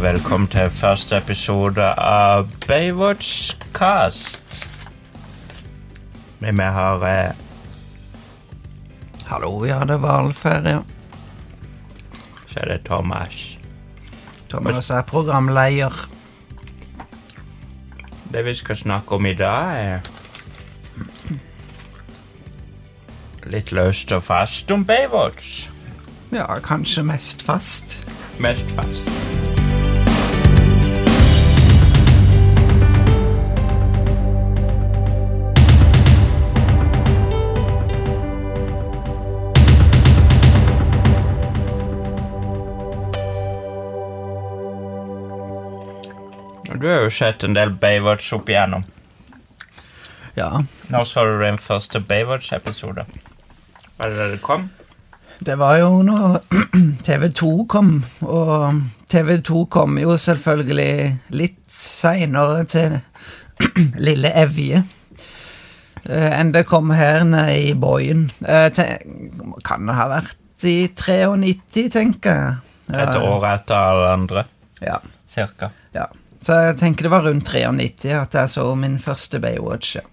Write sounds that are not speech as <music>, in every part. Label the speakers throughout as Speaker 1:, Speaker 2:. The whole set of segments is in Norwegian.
Speaker 1: velkommen til første episode av Baywatch Cast. Men vi har eh,
Speaker 2: Hallo, ja, det var valgferie.
Speaker 1: Så er det Thomas.
Speaker 2: Thomas er programleder.
Speaker 1: Det vi skal snakke om i dag, er litt løst og fast om Baywatch.
Speaker 2: Ja, kanskje mest fast.
Speaker 1: Mest fast. Du har jo sett en del Baywatch opp igjennom.
Speaker 2: Ja,
Speaker 1: Når så du din første Baywatch-episode? Var det da det kom?
Speaker 2: det var jo når <clears throat> TV2 kom, og TV2 kom jo selvfølgelig litt seinere til <clears throat> lille Evje eh, enn det kom her nede i Boyen. Eh, Kan det ha vært i 93, tenker jeg.
Speaker 1: Et år etter alle andre,
Speaker 2: Ja,
Speaker 1: cirka.
Speaker 2: ja. Så jeg tenker det var rundt 93 at jeg så min første Baywatch. Ja.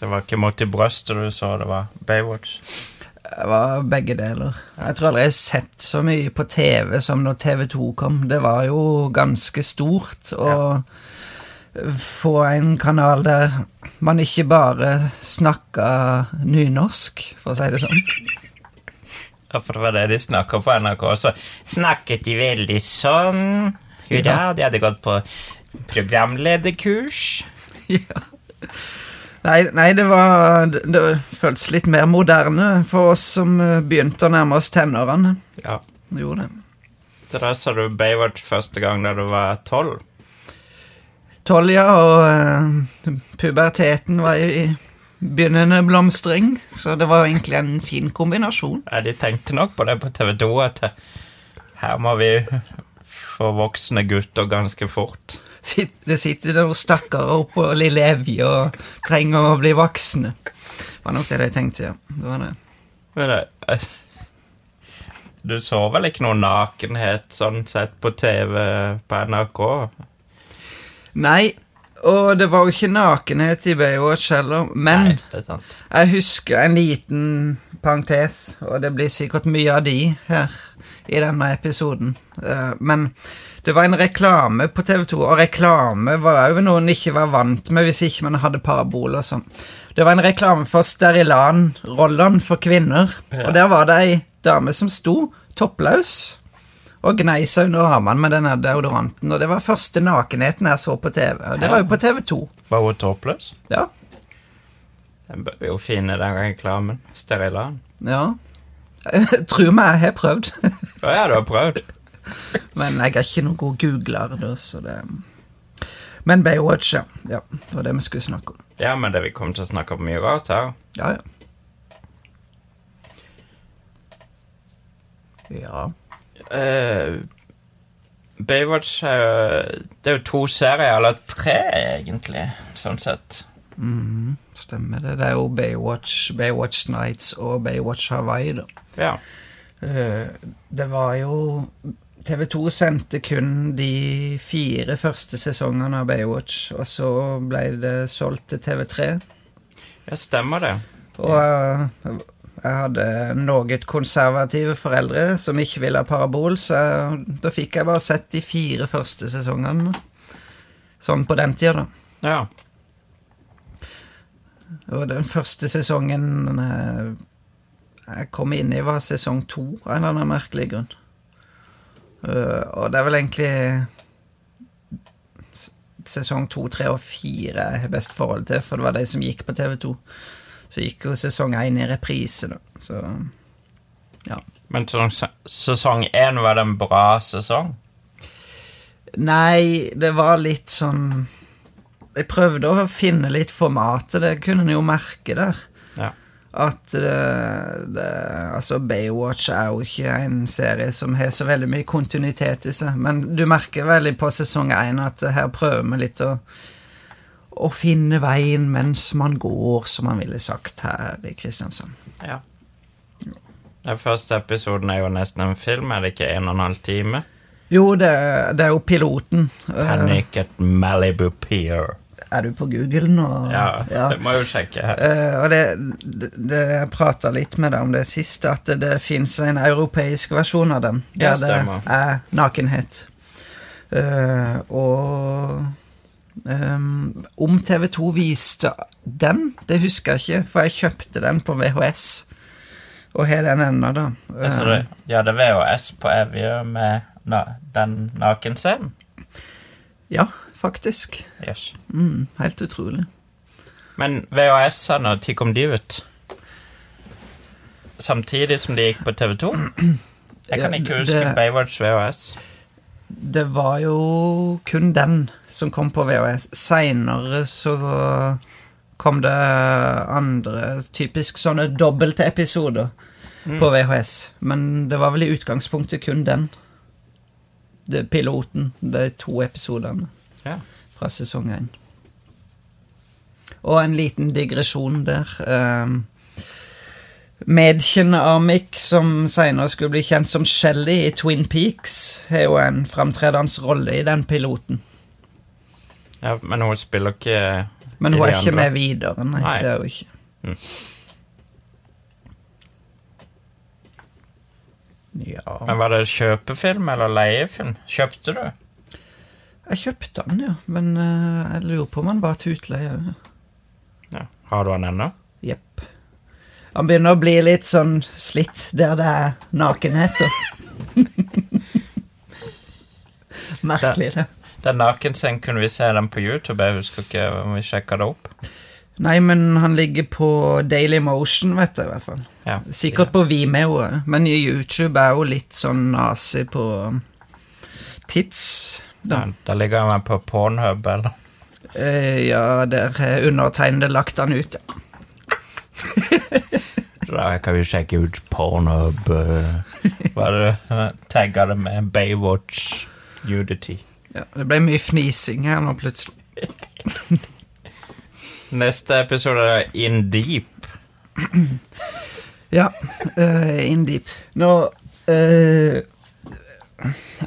Speaker 1: Det var ikke mot i brøstet du så, det var Baywatch.
Speaker 2: Det var begge deler. Jeg tror aldri jeg har sett så mye på TV som når TV2 kom. Det var jo ganske stort å få en kanal der man ikke bare snakka nynorsk, for å si det sånn.
Speaker 1: Ja, for det var det de snakka på NRK. også. snakket de veldig sånn. Hurra, de hadde gått på programlederkurs. <laughs>
Speaker 2: ja. Nei, nei, det var Det, det føltes litt mer moderne for oss som eh, begynte å nærme oss tenårene.
Speaker 1: Ja.
Speaker 2: Gjorde det.
Speaker 1: Det der sa du Baywatch første gang da du var tolv.
Speaker 2: Tolv, ja, og uh, puberteten var jo i begynnende blomstring, så det var egentlig en fin kombinasjon.
Speaker 1: Ja, de tenkte nok på det på TV 2, at her må vi få voksne gutter ganske fort.
Speaker 2: Det sitter noen stakkarer oppå lille Evje og trenger å bli voksne. Det var nok det de tenkte, ja. Det var det.
Speaker 1: Men det, altså, du så vel ikke noe nakenhet sånn sett på TV på NRK?
Speaker 2: Nei, og det var jo ikke nakenhet i Baywatch heller, men
Speaker 1: Nei,
Speaker 2: jeg husker en liten parentes, og det blir sikkert mye av de her i denne episoden. Eh, Men det var en reklame på TV2, og reklame var jo noe en ikke var vant med hvis ikke man hadde parabol og sånn. Det var en reklame for Sterilan-rollene for kvinner,
Speaker 1: Ja.
Speaker 2: og der var det ei dame som sto toppløs og gnei seg under armene med denne deodoranten, og det var første nakenheten jeg så på TV, og det var jo på TV2.
Speaker 1: Var hun toppløs?
Speaker 2: Ja,
Speaker 1: Den bør jo finne, den reklamen. Sterilan.
Speaker 2: ja. <laughs> Tro meg, jeg har prøvd. <laughs>
Speaker 1: ja, ja, du har prøvd?
Speaker 2: Men jeg er ikke noen god googler, da, så det Men Baywatch, ja. ja. Det var det vi skulle snakke om.
Speaker 1: Ja, men det vi kommer til å snakke om mye rart her.
Speaker 2: Ja, ja. Ja.
Speaker 1: Uh, Baywatch er jo Det er jo to serier, eller tre, egentlig, sånn sett.
Speaker 2: Mhm, stemmer det. Det er jo Baywatch, Baywatch Nights og Baywatch Hawaii, da.
Speaker 1: Ja.
Speaker 2: Eh, Det var jo TV2 sendte kun de fire første sesongene av Baywatch, og så ble det solgt til TV3.
Speaker 1: ja, stemmer det.
Speaker 2: Og jeg, jeg hadde noe konservative foreldre som ikke ville ha parabol, så jeg, da fikk jeg bare sett de fire første sesongene. Sånn på den tida, da.
Speaker 1: Ja.
Speaker 2: Og den første sesongen jeg kom inn i, var sesong to, av en eller annen merkelig grunn. Eh, og det er vel egentlig sesong to, tre og fire jeg har best forhold til, for det var de som gikk på TV2. Så gikk jo sesong én i reprise, da. Så ja.
Speaker 1: Men sesong én var det en bra sesong?
Speaker 2: Nei, det var litt sånn Jeg prøvde å finne litt formatet, det kunne en jo merke der.
Speaker 1: Ja.
Speaker 2: At det, det Altså, Baywatch er jo ikke en serie som har så veldig mye kontinuitet i seg, men du merker veldig på sesong én at her prøver vi litt å å finne veien mens man går, som man ville sagt her i Kristiansand.
Speaker 1: Ja. Den første episoden er jo nesten en film, er det ikke en og en halv time?
Speaker 2: Jo, det, det er jo piloten.
Speaker 1: Panic at Malibu Pier.
Speaker 2: Er du på Google nå?
Speaker 1: Ja, det må jo sjekke her.
Speaker 2: Eh, og det, det, det Jeg prata litt med deg om det siste, at det, det fins en europeisk versjon av den.
Speaker 1: Ja,
Speaker 2: Der det er nakenhet. Uh, og um, om TV2 viste den, det husker jeg ikke, for jeg kjøpte den på VHS. Og har den ennå, da.
Speaker 1: Altså,
Speaker 2: Eh,
Speaker 1: ja, det er VHS på Evje med na den nakenscenen.
Speaker 2: ja, faktisk.
Speaker 1: Yes.
Speaker 2: Mm, helt utrolig.
Speaker 1: Men VHS-ene, når kom de ut? Samtidig som de gikk på TV2? Jeg kan ikke huske
Speaker 2: det-
Speaker 1: Baywatch VHS.
Speaker 2: Det var jo kun den som kom på VHS. Seinere så kom det andre typisk sånne dobbelte episoder
Speaker 1: Mm.
Speaker 2: på VHS. Men det var vel i utgangspunktet kun den. Det piloten, de to episodene
Speaker 1: Ja.
Speaker 2: fra sesong én. Og en liten digresjon der. Um, Medkjen av Mick, som senere skulle bli kjent som Shelly i Twin Peaks, har jo en framtredende rolle i den piloten.
Speaker 1: ja, men hun spiller ikke
Speaker 2: Men hun er ikke
Speaker 1: andre?
Speaker 2: med videre, nei.
Speaker 1: Nei.
Speaker 2: Det er hun ikke.
Speaker 1: Mm.
Speaker 2: Ja
Speaker 1: Men Var det kjøpefilm eller leiefilm? Kjøpte du?
Speaker 2: Jeg kjøpte den, ja. Men eh, jeg lurer på om han var til utleie.
Speaker 1: Ja. Har du den ennå?
Speaker 2: Jepp. Han begynner å bli litt sånn slitt der det er nakenhet. og- <laughs> Merkelig, det.
Speaker 1: Den nakenscenen kunne vi se den på YouTube. Jeg husker ikke om vi sjekka det opp.
Speaker 2: Nei, men han ligger på Daily Motion, vet jeg i hvert fall.
Speaker 1: Ja.
Speaker 2: Sikkert på Vimeo, men YouTube er jo litt sånn nazi på tits.
Speaker 1: Ja,
Speaker 2: Da.
Speaker 1: da ligger han på Pornhub, eller?
Speaker 2: Eh, ja, der har undertegnede lagt han ut, ja. <laughs>
Speaker 1: Da kan vi sjekke ut Pornhub. Bare Hva er det? Med Baywatch Nudity.
Speaker 2: ja. Det ble mye fnising her nå, plutselig. <laughs>
Speaker 1: Neste episode er In Deep.
Speaker 2: Ja, uh, In Deep. Nå eh,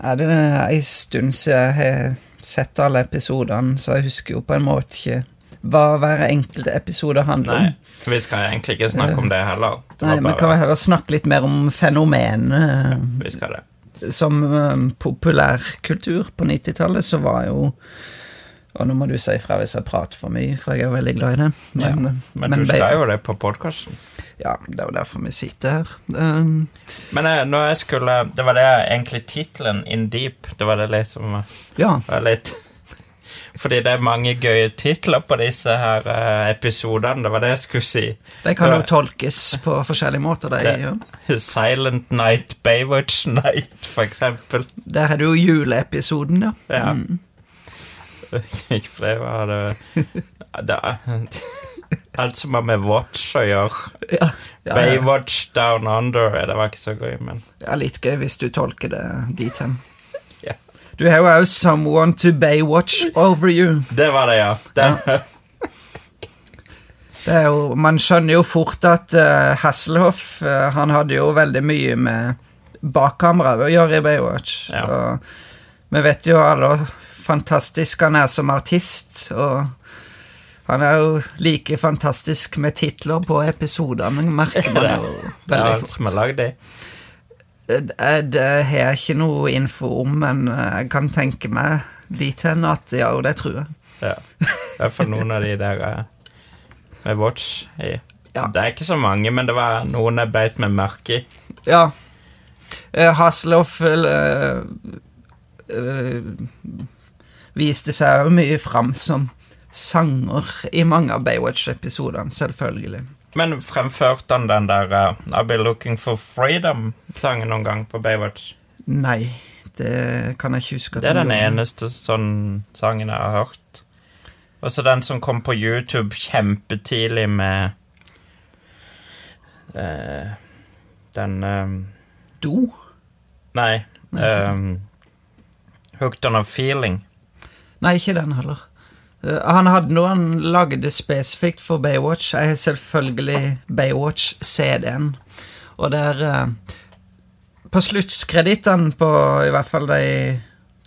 Speaker 2: er det ei stund siden jeg har sett alle episodene, så jeg husker jo på en måte ikke hva hver enkelt episode handler
Speaker 1: Nei,
Speaker 2: om.
Speaker 1: vi skal egentlig ikke snakke om det heller. Det
Speaker 2: Nei, men kan vi heller snakke litt mer om fenomenet
Speaker 1: Vi skal det.
Speaker 2: som eh, populærkultur på 90-tallet, så var jo Og nå må du si ifra hvis jeg prater for mye, for jeg er veldig glad i det.
Speaker 1: Ja,
Speaker 2: Men,
Speaker 1: Men du skal jo det på podkasten.
Speaker 2: Ja, det er jo derfor vi sitter her. Um,
Speaker 1: Men eh, når jeg skulle Det var det egentlig tittelen In Deep. Det var det liksom
Speaker 2: ja.
Speaker 1: var litt <laughs> Fordi det er mange gøye titler på disse her uh, episodene. Det var det jeg skulle si.
Speaker 2: De kan jo tolkes på forskjellige måter. De, <laughs> ja.
Speaker 1: Silent Night, Baywatch <laughs> Night, for eksempel.
Speaker 2: Der er det jo juleepisoden, ja.
Speaker 1: Ja.
Speaker 2: Mm.
Speaker 1: Ikke flere av det, det Alt som har med Watch å gjøre.
Speaker 2: Ja, ja.
Speaker 1: Baywatch Down Under det var ikke så gøy, men
Speaker 2: ja, litt gøy hvis du tolker det dit hen. <laughs>
Speaker 1: Ja.
Speaker 2: Du har jo også 'Someone to Baywatch Over You'.
Speaker 1: Det var det, ja.
Speaker 2: Det er jo, man skjønner jo fort at uh, Hasselhoff uh, Han hadde jo veldig mye med bakkamera å gjøre i Baywatch.
Speaker 1: Ja.
Speaker 2: Og vi vet jo alle hvor fantastisk han er som artist. Og han er jo like fantastisk med titler på episodene, merker man jo veldig fort.
Speaker 1: som er lagd.
Speaker 2: Det, det har jeg ikke noe info om, men eh, jeg kan tenke meg dit hen at ja, og det tror jeg.
Speaker 1: Ja. I hvert fall noen av de der eh, med Watch i.
Speaker 2: Ja.
Speaker 1: Det er ikke så mange, men det var noen jeg beit meg merke i.
Speaker 2: Ja. Hasselhoff eh, eh, viste seg jo mye fram som sanger i mange av Baywatch-episodene, selvfølgelig.
Speaker 1: Men fremførte han den der uh, I'll Be Looking for Freedom-sangen noen gang på Baywatch?
Speaker 2: Nei, det kan jeg ikke huske.
Speaker 1: Det er den eneste sånn sangen jeg har hørt. Og så den som kom på YouTube kjempetidlig med uh, Den eh,
Speaker 2: Do?
Speaker 1: Nei, Um, Hooked on a Feeling.
Speaker 2: Nei, ikke den heller. Eh, han hadde noe han lagde spesifikt for Baywatch. Jeg har selvfølgelig Baywatch-CD-en. Og der eh, på sluttkredittene på i hvert fall de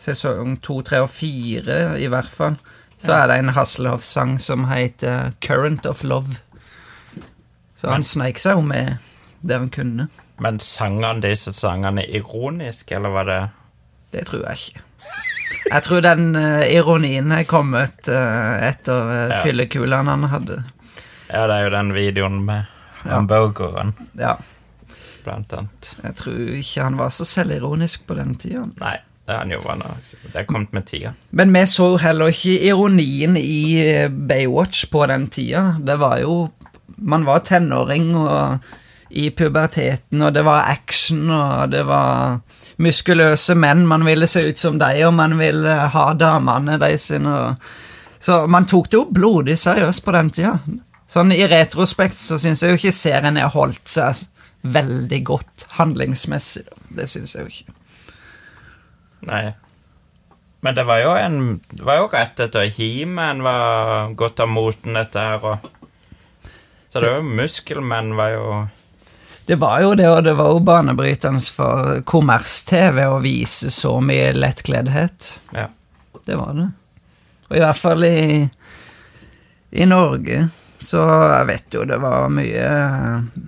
Speaker 2: sesong to, tre og fire, i hvert fall, så er det en Hasselhoff-sang som heter 'Current of Love'. Så han sneik seg jo med der han kunne.
Speaker 1: Men sang han disse sangene ironisk, eller var det
Speaker 2: Det tror jeg ikke. Jeg tror den uh, ironien er kommet uh, etter uh,
Speaker 1: Ja.
Speaker 2: fyllekulene han hadde.
Speaker 1: Ja, det er jo den videoen med hamburgeren,
Speaker 2: Ja,
Speaker 1: blant annet.
Speaker 2: jeg tror ikke han var så selvironisk på den tida.
Speaker 1: Nei, det er han jo vant Det er kommet med tida.
Speaker 2: Men vi så heller ikke ironien i Baywatch på den tida. Det var jo Man var tenåring og i puberteten, og det var action, og det var muskuløse menn. Man ville se ut som dem, og man ville ha damene de sine. Så man tok det jo blodig seriøst på den tida. Sånn i retrospekt så syns jeg jo ikke serien har holdt seg veldig godt handlingsmessig. Det syns jeg jo ikke.
Speaker 1: Nei. Men det var jo en Det var jo rett etter He-Man var godt av moten, dette her, og Så det var jo Muskelmenn var jo
Speaker 2: Det var jo det, og det var jo banebrytende for kommers-TV å vise så mye lettkleddhet.
Speaker 1: Ja.
Speaker 2: Det var det. Og i hvert fall i, i Norge, så jeg vet jo det var mye eh,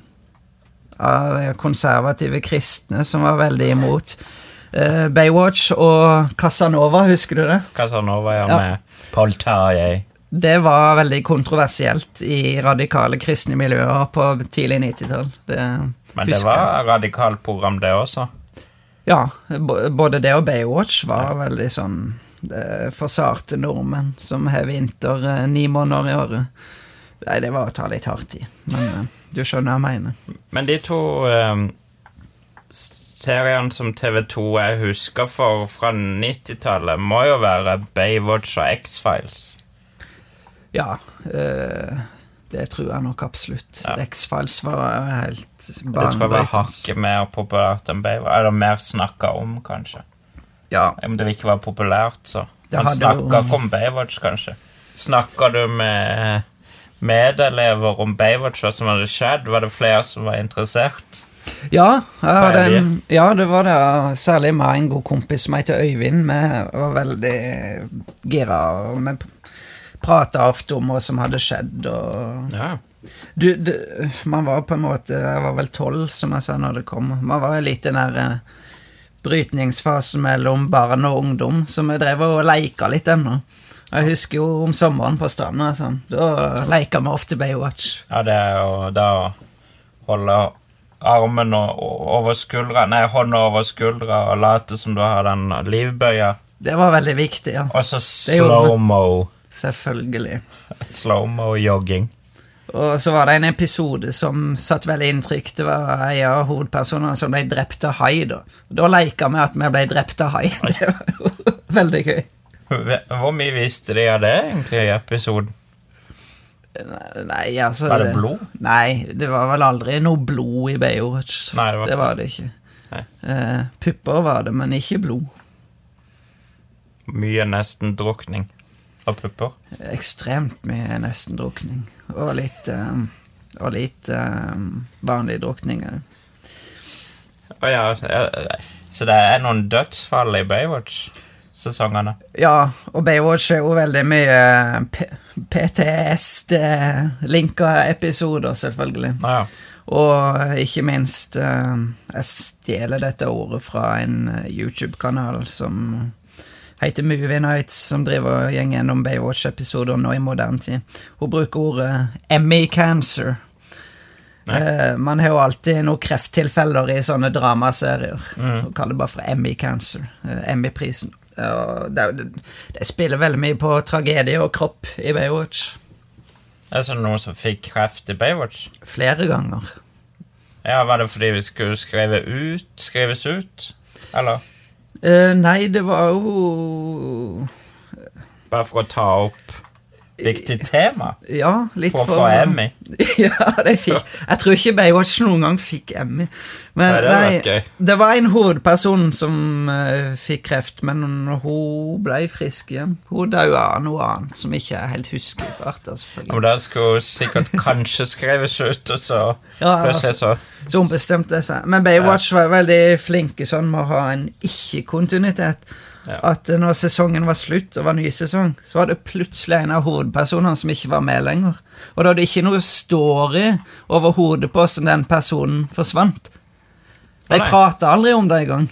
Speaker 2: av de konservative kristne som var veldig imot. Eh, Baywatch og Casanova, husker du det?
Speaker 1: Casanova ja,
Speaker 2: Ja.
Speaker 1: med Paul Tarjei.
Speaker 2: Det var veldig kontroversielt i radikale kristne miljøer på tidlig 90-tall.
Speaker 1: Men det var radikalt program, det også.
Speaker 2: Ja, både det og Baywatch var veldig sånn forsarte nordmenn som har vinter eh, ni måneder i året. Nei, det var å ta litt hardt i, men eh, du skjønner hva jeg mener.
Speaker 1: Men de to eh, seriene som TV2 jeg husker for fra 90-tallet, må jo være Baywatch og X-Files.
Speaker 2: Ja, eh, det tror jeg nok absolutt.
Speaker 1: Ja.
Speaker 2: X-Files var helt
Speaker 1: Det tror jeg var hakket mer populært enn Baywatch. Eller mer snakka om, kanskje.
Speaker 2: Ja,
Speaker 1: Om det ikke var populært, så. Man snakka ikke om Baywatch, kanskje. Snakka du med medelever om Baywatch, hva som hadde skjedd? Var det flere som var interessert?
Speaker 2: ja, jeg hadde en, ja, det var det. Særlig meg en god kompis som heter Øyvind. Vi var veldig gira. Vi prata ofte om hva som hadde skjedd. og...
Speaker 1: Ja.
Speaker 2: Du, du, man var på en måte Jeg var vel tolv, som jeg sa når det kom. Man var litt i den der eh, brytningsfasen mellom barn og ungdom, så vi drev og leika litt ennå. Jeg husker jo om sommeren på stranda. Sånn. Da leika vi ofte Baywatch.
Speaker 1: ja, det er jo da å holde armen over skuldra Nei, hånda over skuldra og late som du har den livbøya.
Speaker 2: Det var veldig viktig, ja.
Speaker 1: Og så
Speaker 2: Det
Speaker 1: slow-mo.
Speaker 2: Selvfølgelig.
Speaker 1: Slom
Speaker 2: og jogging. Og så var det en episode som satt veldig inntrykk. Det var en av hovedpersonene som ble drept av hai. Da Da leika vi at vi ble drept av hai. <laughs> Det var jo veldig gøy.
Speaker 1: Hvor mye visste de av det egentlig i episoden?
Speaker 2: Nei, altså
Speaker 1: Var det blod?
Speaker 2: Nei, det var vel aldri noe blod i Baywatch.
Speaker 1: Nei, det var
Speaker 2: det var det ikke. Eh, pupper var det, men ikke blod.
Speaker 1: Mye nesten drukning av pupper.
Speaker 2: Ekstremt mye nesten-drukning. Og litt um, Og litt um, vanlig drukning òg.
Speaker 1: Å ja, ja, så det er noen dødsfall i Baywatch-sesongene?
Speaker 2: Ja, og Baywatch er jo veldig mye PTSD-linka episoder, selvfølgelig.
Speaker 1: Ja.
Speaker 2: Og ikke minst eh, Jeg stjeler dette ordet fra en eh, YouTube-kanal som heter Movie Nights, som driver og går gjennom Baywatch-episoder nå i moderne tid. Hun bruker ordet Emmy cancer. Eh, man har jo alltid noen krefttilfeller i sånne dramaserier.
Speaker 1: Mm.
Speaker 2: Og kaller det bare for Emmy cancer. eh, Emmy-prisen. Det, det spiller veldig mye på tragedie og kropp i Baywatch.
Speaker 1: Er det noen som fikk kreft i Baywatch?
Speaker 2: Flere ganger.
Speaker 1: Ja, Var det fordi vi skulle skrive ut, skrives ut? Eller
Speaker 2: Eh, nei, det var jo
Speaker 1: bare for å ta opp viktig tema
Speaker 2: Ja, litt
Speaker 1: for å få Emmy. <laughs>
Speaker 2: ja, de fikk Jeg tror ikke Baywatch noen gang fikk Emmy. Men
Speaker 1: Nei, det
Speaker 2: nei,
Speaker 1: gøy.
Speaker 2: det var en hovedperson som uh, fikk kreft, men hun ble frisk igjen. Hun daua av noe annet som ikke jeg helt husker i farta,
Speaker 1: Ja,
Speaker 2: selvfølgelig.
Speaker 1: Men det skulle sikkert kanskje skrives ut, og så
Speaker 2: Ja,
Speaker 1: altså, så
Speaker 2: Så hun bestemte seg. Men Baywatch var veldig flinke sånn med å ha en ikke-kontinuitet.
Speaker 1: Ja.
Speaker 2: At når sesongen var slutt og var ny sesong, så var det plutselig en av hovedpersonene som ikke var med lenger. Og da hadde ikke noe story over hodet på hvordan den personen forsvant. De prata aldri om det engang.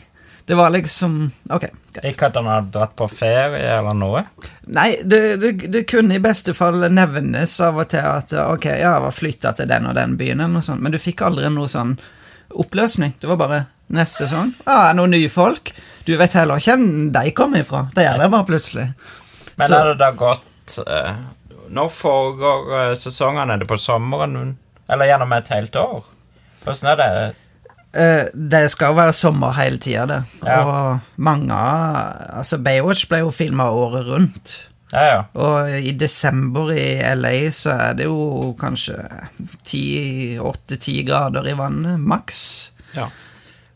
Speaker 2: Det var liksom Ok. greit.
Speaker 1: Ikke at han hadde dratt på ferie eller noe.
Speaker 2: Nei, det, det, det kunne i beste fall nevnes av og til at ok, ja, jeg var flytta til den og den byen, eller noe sånt, men du fikk aldri noe sånn oppløsning. Det var bare neste sesong. Ah, noen nye folk. Du vet heller ikke hvor de kommer ifra. Det gjør det bare plutselig.
Speaker 1: Men
Speaker 2: Så-
Speaker 1: er det da gått eh, Nå foregår eh, sesongene? Er det på sommeren? Eller gjennom et helt år? Hvordan er det?
Speaker 2: Eh, det skal jo være sommer hele tida, det.
Speaker 1: Ja.
Speaker 2: Og mange Altså, Baywatch ble jo filma året rundt.
Speaker 1: Ja, ja.
Speaker 2: Og i desember i LA så er det jo kanskje åtte-ti grader i vannet, maks.
Speaker 1: ja.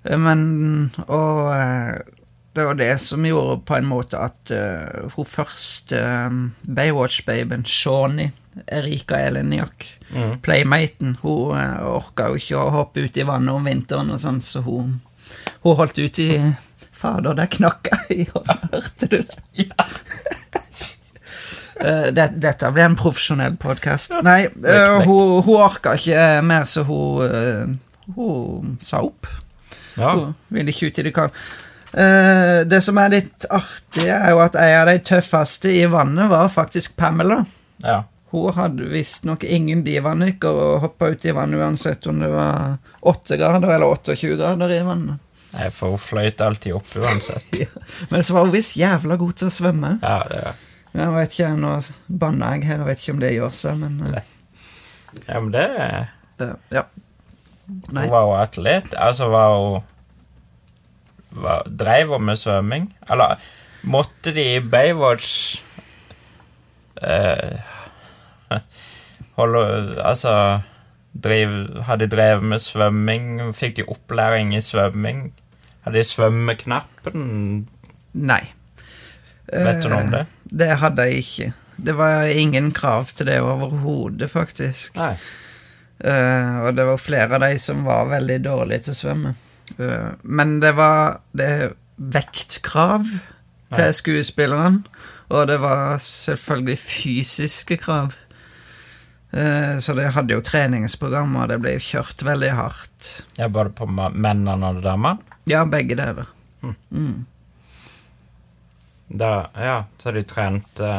Speaker 2: Eh, Men Og eh, det var det som gjorde på en måte at uh, hun første um, Baywatch-babyen, Shawnee, Erika Eleniak,
Speaker 1: Mm.
Speaker 2: playmaten, hun uh, orka jo ikke å hoppe ut i vannet om vinteren og sånn, så hun, hun holdt ut i Fader, der knakk jeg i <laughs> hørte du det?
Speaker 1: Ja. <laughs>
Speaker 2: Eh, det, dette blir en profesjonell podkast. Nei, eh,
Speaker 1: vekk.
Speaker 2: hun, hun orka ikke mer, så hun, uh, hun sa opp.
Speaker 1: Ja.
Speaker 2: Ville ikke ut i det kalde. Uh, det som er litt artig, er jo at en av de tøffeste i vannet var faktisk Pamela.
Speaker 1: ja.
Speaker 2: Hun hadde visstnok ingen divanykker og hoppa ut i vannet uansett om det var 8 grader eller 28 grader i vannet.
Speaker 1: Nei, for hun fløyt alltid opp uansett. <laughs>
Speaker 2: Men så var hun visst jævla god til å svømme.
Speaker 1: Ja, det er
Speaker 2: Jeg vet ikke, Nå banner jeg her, jeg vet ikke om det gjør seg, men uh,
Speaker 1: Ja, men det
Speaker 2: det, Ja. Nei.
Speaker 1: Hun var jo atlet. Altså, var hun var, Dreiv hun med svømming? Eller måtte de i Baywatch eh, <laughs> Holde Altså driv, Hadde de drevet med svømming? Fikk de opplæring i svømming? Hadde de svømmeknappen?
Speaker 2: Nei.
Speaker 1: Vet du noe om
Speaker 2: Eh,
Speaker 1: det?
Speaker 2: Det hadde jeg ikke. Det var ingen krav til det overhodet, faktisk.
Speaker 1: Nei.
Speaker 2: Eh, og det var flere av de som var veldig dårlige til å svømme. Uh, men det var det vektkrav til
Speaker 1: Ja.
Speaker 2: skuespillerne, og det var selvfølgelig fysiske krav. Eh, så de hadde jo treningsprogram, og det ble jo kjørt veldig hardt.
Speaker 1: Ja, både på mennene og damene?
Speaker 2: Ja, begge deler.
Speaker 1: Mm.
Speaker 2: Mm.
Speaker 1: Da, ja, så de trente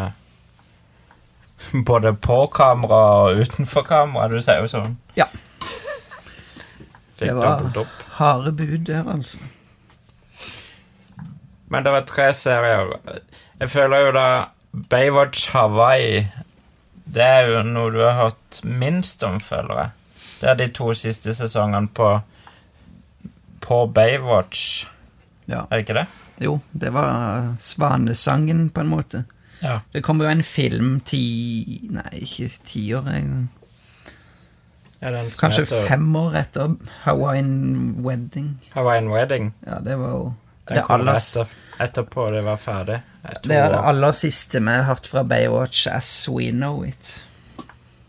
Speaker 1: <laughs> både på kamera og utenfor kamera. Du ser jo sånn.
Speaker 2: Ja.
Speaker 1: Fikk
Speaker 2: Det var-
Speaker 1: dobbelt opp.
Speaker 2: Harde bud der, altså.
Speaker 1: Men det var tre serier. Jeg føler jo da Baywatch Hawaii Det er jo noe du har hørt minst om, føler jeg. Det er de to siste sesongene på På Baywatch.
Speaker 2: Ja.
Speaker 1: Er det ikke det?
Speaker 2: Jo, det var svanesangen, på en måte.
Speaker 1: Ja.
Speaker 2: Det kom jo en film ti Nei, ikke ti år
Speaker 1: som
Speaker 2: Kanskje
Speaker 1: heter
Speaker 2: fem år etter Hawaiian Wedding.
Speaker 1: Hawaiian Wedding?
Speaker 2: Ja, det var jo
Speaker 1: Den
Speaker 2: det
Speaker 1: kom
Speaker 2: aller,
Speaker 1: etter, etterpå det var ferdig.
Speaker 2: Det er det aller siste vi har hørt fra Baywatch as we know it.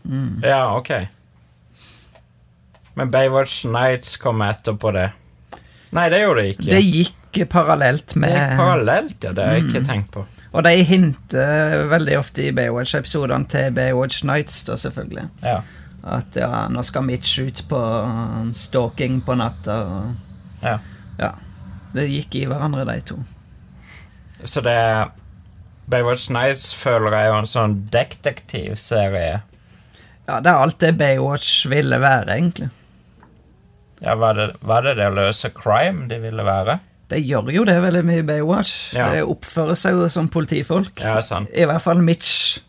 Speaker 2: Mm.
Speaker 1: Ja, ok. Men Baywatch Nights kom etterpå det. Nei, det gjorde det ikke.
Speaker 2: Det gikk parallelt med Det
Speaker 1: gikk parallelt, ja. Det har jeg ikke
Speaker 2: Mm.
Speaker 1: tenkt på.
Speaker 2: Og de hinter veldig ofte i Baywatch-episodene til Baywatch Nights, da, selvfølgelig.
Speaker 1: Ja.
Speaker 2: At ja, nå skal Mitch ut på um, stalking på natta. Og,
Speaker 1: ja.
Speaker 2: ja. Det gikk i hverandre, de to.
Speaker 1: Så det Baywatch Nights føler jeg er jo en sånn detektivserie.
Speaker 2: Ja, det er alt det Baywatch ville være, egentlig.
Speaker 1: Ja, var det, var det det å løse crime de ville være?
Speaker 2: De gjør jo det veldig mye i Baywatch.
Speaker 1: Ja.
Speaker 2: De oppfører seg jo som politifolk.
Speaker 1: Ja, sant.
Speaker 2: I hvert fall Mitch.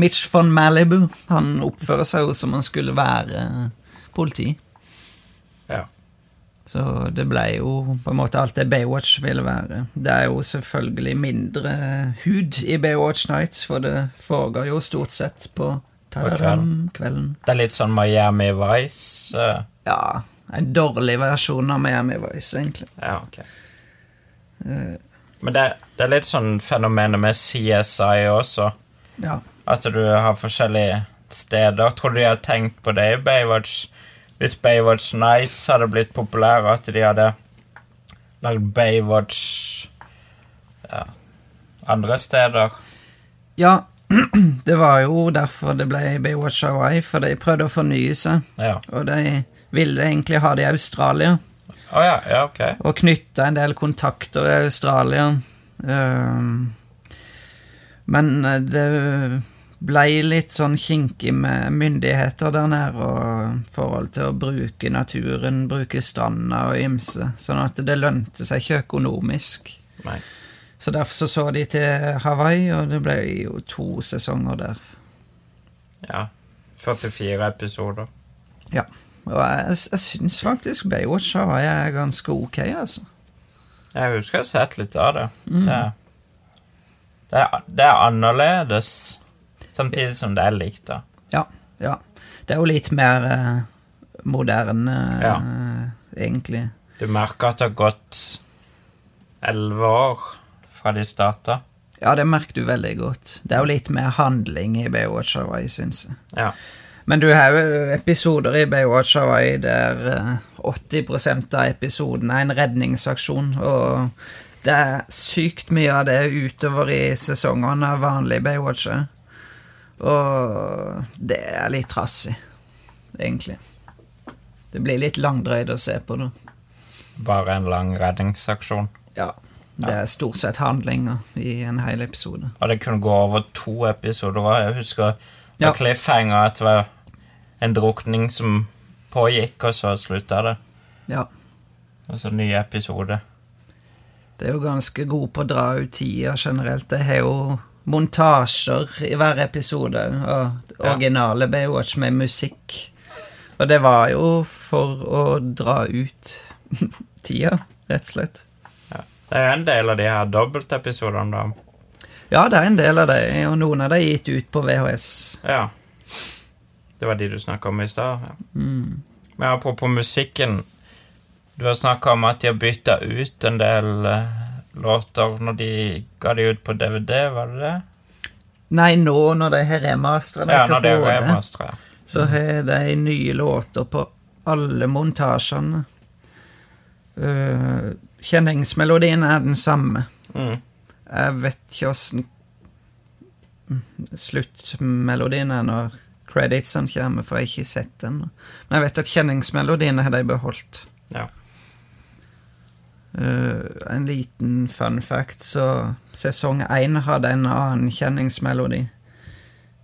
Speaker 2: Mitch von Malibu. Han oppfører seg jo som han skulle være politi.
Speaker 1: Ja.
Speaker 2: Så det ble jo på en måte alt det Baywatch ville være. Det er jo selvfølgelig mindre hud i Baywatch Nights, for det foregår jo stort sett på tadaram, kvelden.
Speaker 1: Det er litt sånn Miami Vice. eh,
Speaker 2: Ja, en dårlig versjon av Miami Vice, egentlig.
Speaker 1: Ja, ok.
Speaker 2: Eh,
Speaker 1: Men det, det er litt sånn fenomenet med CSI også.
Speaker 2: ja.
Speaker 1: At du har forskjellige steder. Tror du de har tenkt på det i Baywatch? Hvis Baywatch Nights hadde blitt populære, at de hadde lagd Baywatch ja, andre steder?
Speaker 2: ja, <clears throat> det var jo derfor det ble Baywatch Hawaii, for de prøvde å fornye seg.
Speaker 1: Ja.
Speaker 2: Og de ville egentlig ha det i Australia.
Speaker 1: Å ja, ja, okay.
Speaker 2: og knytta en del kontakter i Australia. Ehm, men eh, det ble litt sånn kinkig med myndigheter der nede og forhold til å bruke naturen, bruke stranda og ymse, sånn at det lønte seg ikke økonomisk.
Speaker 1: Nei.
Speaker 2: Så derfor så, så de til Hawaii, og det ble jo to sesonger der.
Speaker 1: Ja. 44 episoder.
Speaker 2: Ja. Og jeg, jeg syns faktisk Baywatch Hawaii er ganske ok, altså.
Speaker 1: Jeg husker jeg har sett litt av det. Det, er, det, er, det er annerledes, samtidig som det er likt, da.
Speaker 2: Ja, ja. Det er jo litt mer eh, moderne,
Speaker 1: Ja.
Speaker 2: eh, egentlig.
Speaker 1: Du merker at det har gått elleve år fra de starta.
Speaker 2: Ja, det merker du veldig godt. Det er jo litt mer handling i Baywatch Hawaii, syns jeg.
Speaker 1: Ja.
Speaker 2: Men du har jo episoder i Baywatch Hawaii der eh, 80% av episoden er en redningsaksjon, og det er sykt mye av det utover i sesongene av vanlige Baywatcher. Og det er litt trassig, egentlig. Det blir litt langdrøyd å se på da.
Speaker 1: Bare en lang redningsaksjon.
Speaker 2: Ja. Det er stort sett handlinger i en hel episode.
Speaker 1: Og det kunne gå over to episoder òg. Jeg husker
Speaker 2: Ja.
Speaker 1: cliffhanger at det var en drukning som pågikk, og så slutta det.
Speaker 2: Ja.
Speaker 1: Og så ny episode.
Speaker 2: Det er jo ganske god på å dra ut tida generelt. Det har jo montasjer i hver episode Og
Speaker 1: Ja.
Speaker 2: originale Baywatch med musikk. Og det var jo for å dra ut <laughs> tida, rett og slett.
Speaker 1: Ja. Det er jo en del av de her dobbeltepisodene, da.
Speaker 2: Ja, det er en del av det, og noen av det er gitt ut på VHS.
Speaker 1: Ja. Det var de du snakka om i stad. Ja.
Speaker 2: Mm.
Speaker 1: Men apropos musikken Du har snakka om at de har bytta ut en del eh, låter når de ga de ut på DVD, var det det?
Speaker 2: Nei, nå når de har remasteret
Speaker 1: Ja,
Speaker 2: til
Speaker 1: de
Speaker 2: HD, så har de nye låter på alle montasjene. Uh, kjenningsmelodien er den samme.
Speaker 1: Mm.
Speaker 2: Jeg vet ikke åssen sluttmelodien er når creditsene kommer, for jeg har ikke sett den. Men jeg vet at kjenningsmelodiene har de beholdt.
Speaker 1: Ja.
Speaker 2: Uh, en liten fun fact, så sesong én hadde en annen kjenningsmelodi.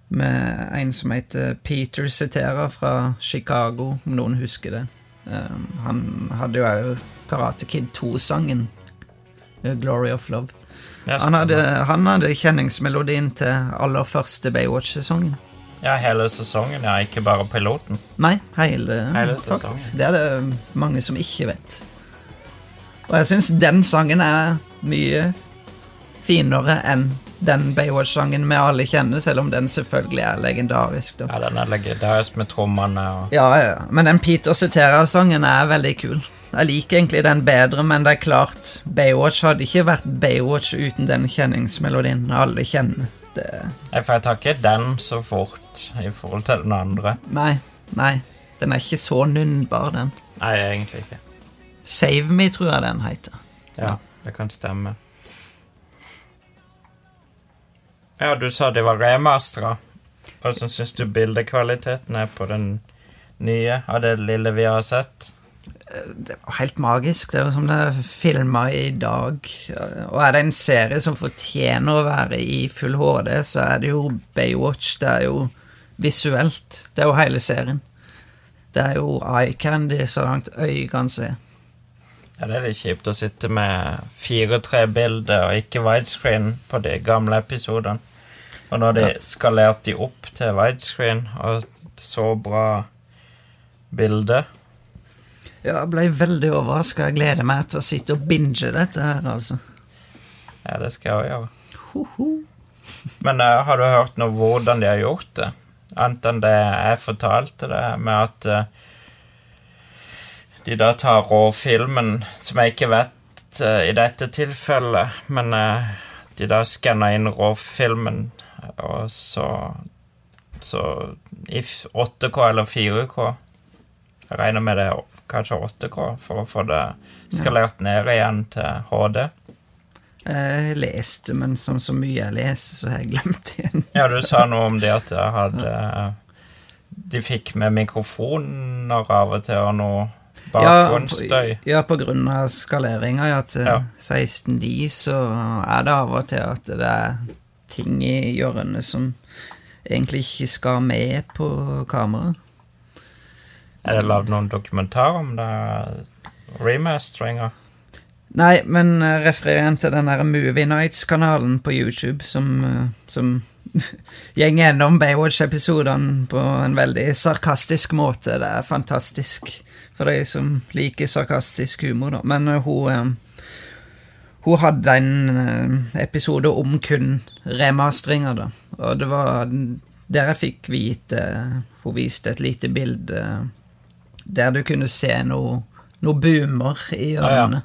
Speaker 2: Med en som heter Peter Cetera fra Chicago, om noen husker det. Eh, han hadde jo òg Karate Kid 2-sangen. eh, Glory of Love. Han hadde, han hadde kjenningsmelodien til aller første Baywatch-sesongen.
Speaker 1: ja, hele sesongen, ja. Ikke bare piloten.
Speaker 2: Nei, hele,
Speaker 1: Hele
Speaker 2: faktisk. Det er det mange som ikke vet. Og jeg syns den sangen er mye finere enn den Baywatch-sangen vi alle kjenner, selv om den selvfølgelig er legendarisk. da.
Speaker 1: Ja, den er legendarisk med trommene og
Speaker 2: Ja, ja, ja. Men den Peter Cetera-sangen er veldig kul. Jeg liker egentlig den bedre, men det er klart Baywatch hadde ikke vært Baywatch uten den kjenningsmelodien alle kjenner. Det
Speaker 1: jeg tar ikke den så fort i forhold til den andre.
Speaker 2: Nei, nei. Den er ikke så nunnbar, den.
Speaker 1: Nei, egentlig ikke.
Speaker 2: Save Me, tror jeg den heter.
Speaker 1: Ja, det kan stemme. Ja, du sa de var remastera. Hvordan syns du bildekvaliteten er på den nye av det lille vi har sett?
Speaker 2: Det var helt magisk. Det jo som det er filma i dag. Og er det en serie som fortjener å være i full HD, så er det jo Baywatch. Det er jo visuelt. Det er jo hele serien. Det er jo eye candy så langt øyet kan se.
Speaker 1: Ja, Det er litt kjipt å sitte med 4-3 bilder og ikke widescreen på de gamle episodene. Og når de
Speaker 2: Ja.
Speaker 1: skalerte de opp til widescreen og så bra bilde
Speaker 2: Ja, jeg ble veldig overraska. Jeg gleder meg til å sitte og binge dette her, altså.
Speaker 1: Ja, det skal jeg gjøre.
Speaker 2: Ho, ho.
Speaker 1: Men uh, har du hørt noe hvordan de har gjort det? Annet enn det jeg fortalte det, med at uh, de da tar råfilmen, som jeg ikke vet uh, i dette tilfellet, men de da skanner inn råfilmen, og så Så i 8K eller 4K Jeg regner med det kanskje 8K, for å få det skalert ned igjen til HD.
Speaker 2: Jeg leste, men som så mye jeg leser, så har jeg glemt igjen.
Speaker 1: Ja, du sa noe om det at jeg hadde De fikk med mikrofoner av og til, og noe bakgrunnsstøy.
Speaker 2: Ja, på, ja, grunn av skaleringa ja, til
Speaker 1: Ja.
Speaker 2: 16.9, så er det av og til at det er ting i hjørnet som egentlig ikke skal med på kamera.
Speaker 1: Er det lagd noen dokumentar om det? Remasteringa?
Speaker 2: Nei, men uh, refererer igjen til den Movie Nights-kanalen på YouTube, som, uh, som <laughs> går gjennom Baywatch-episodene på en veldig sarkastisk måte. Det er fantastisk for de som liker sarkastisk humor, da. Men uh, hun Hun hadde en episode om kun remasteringa, da. Og det var der jeg fikk vite Hun viste et lite bilde der du kunne se noe, noe boomer i
Speaker 1: Ah, ja.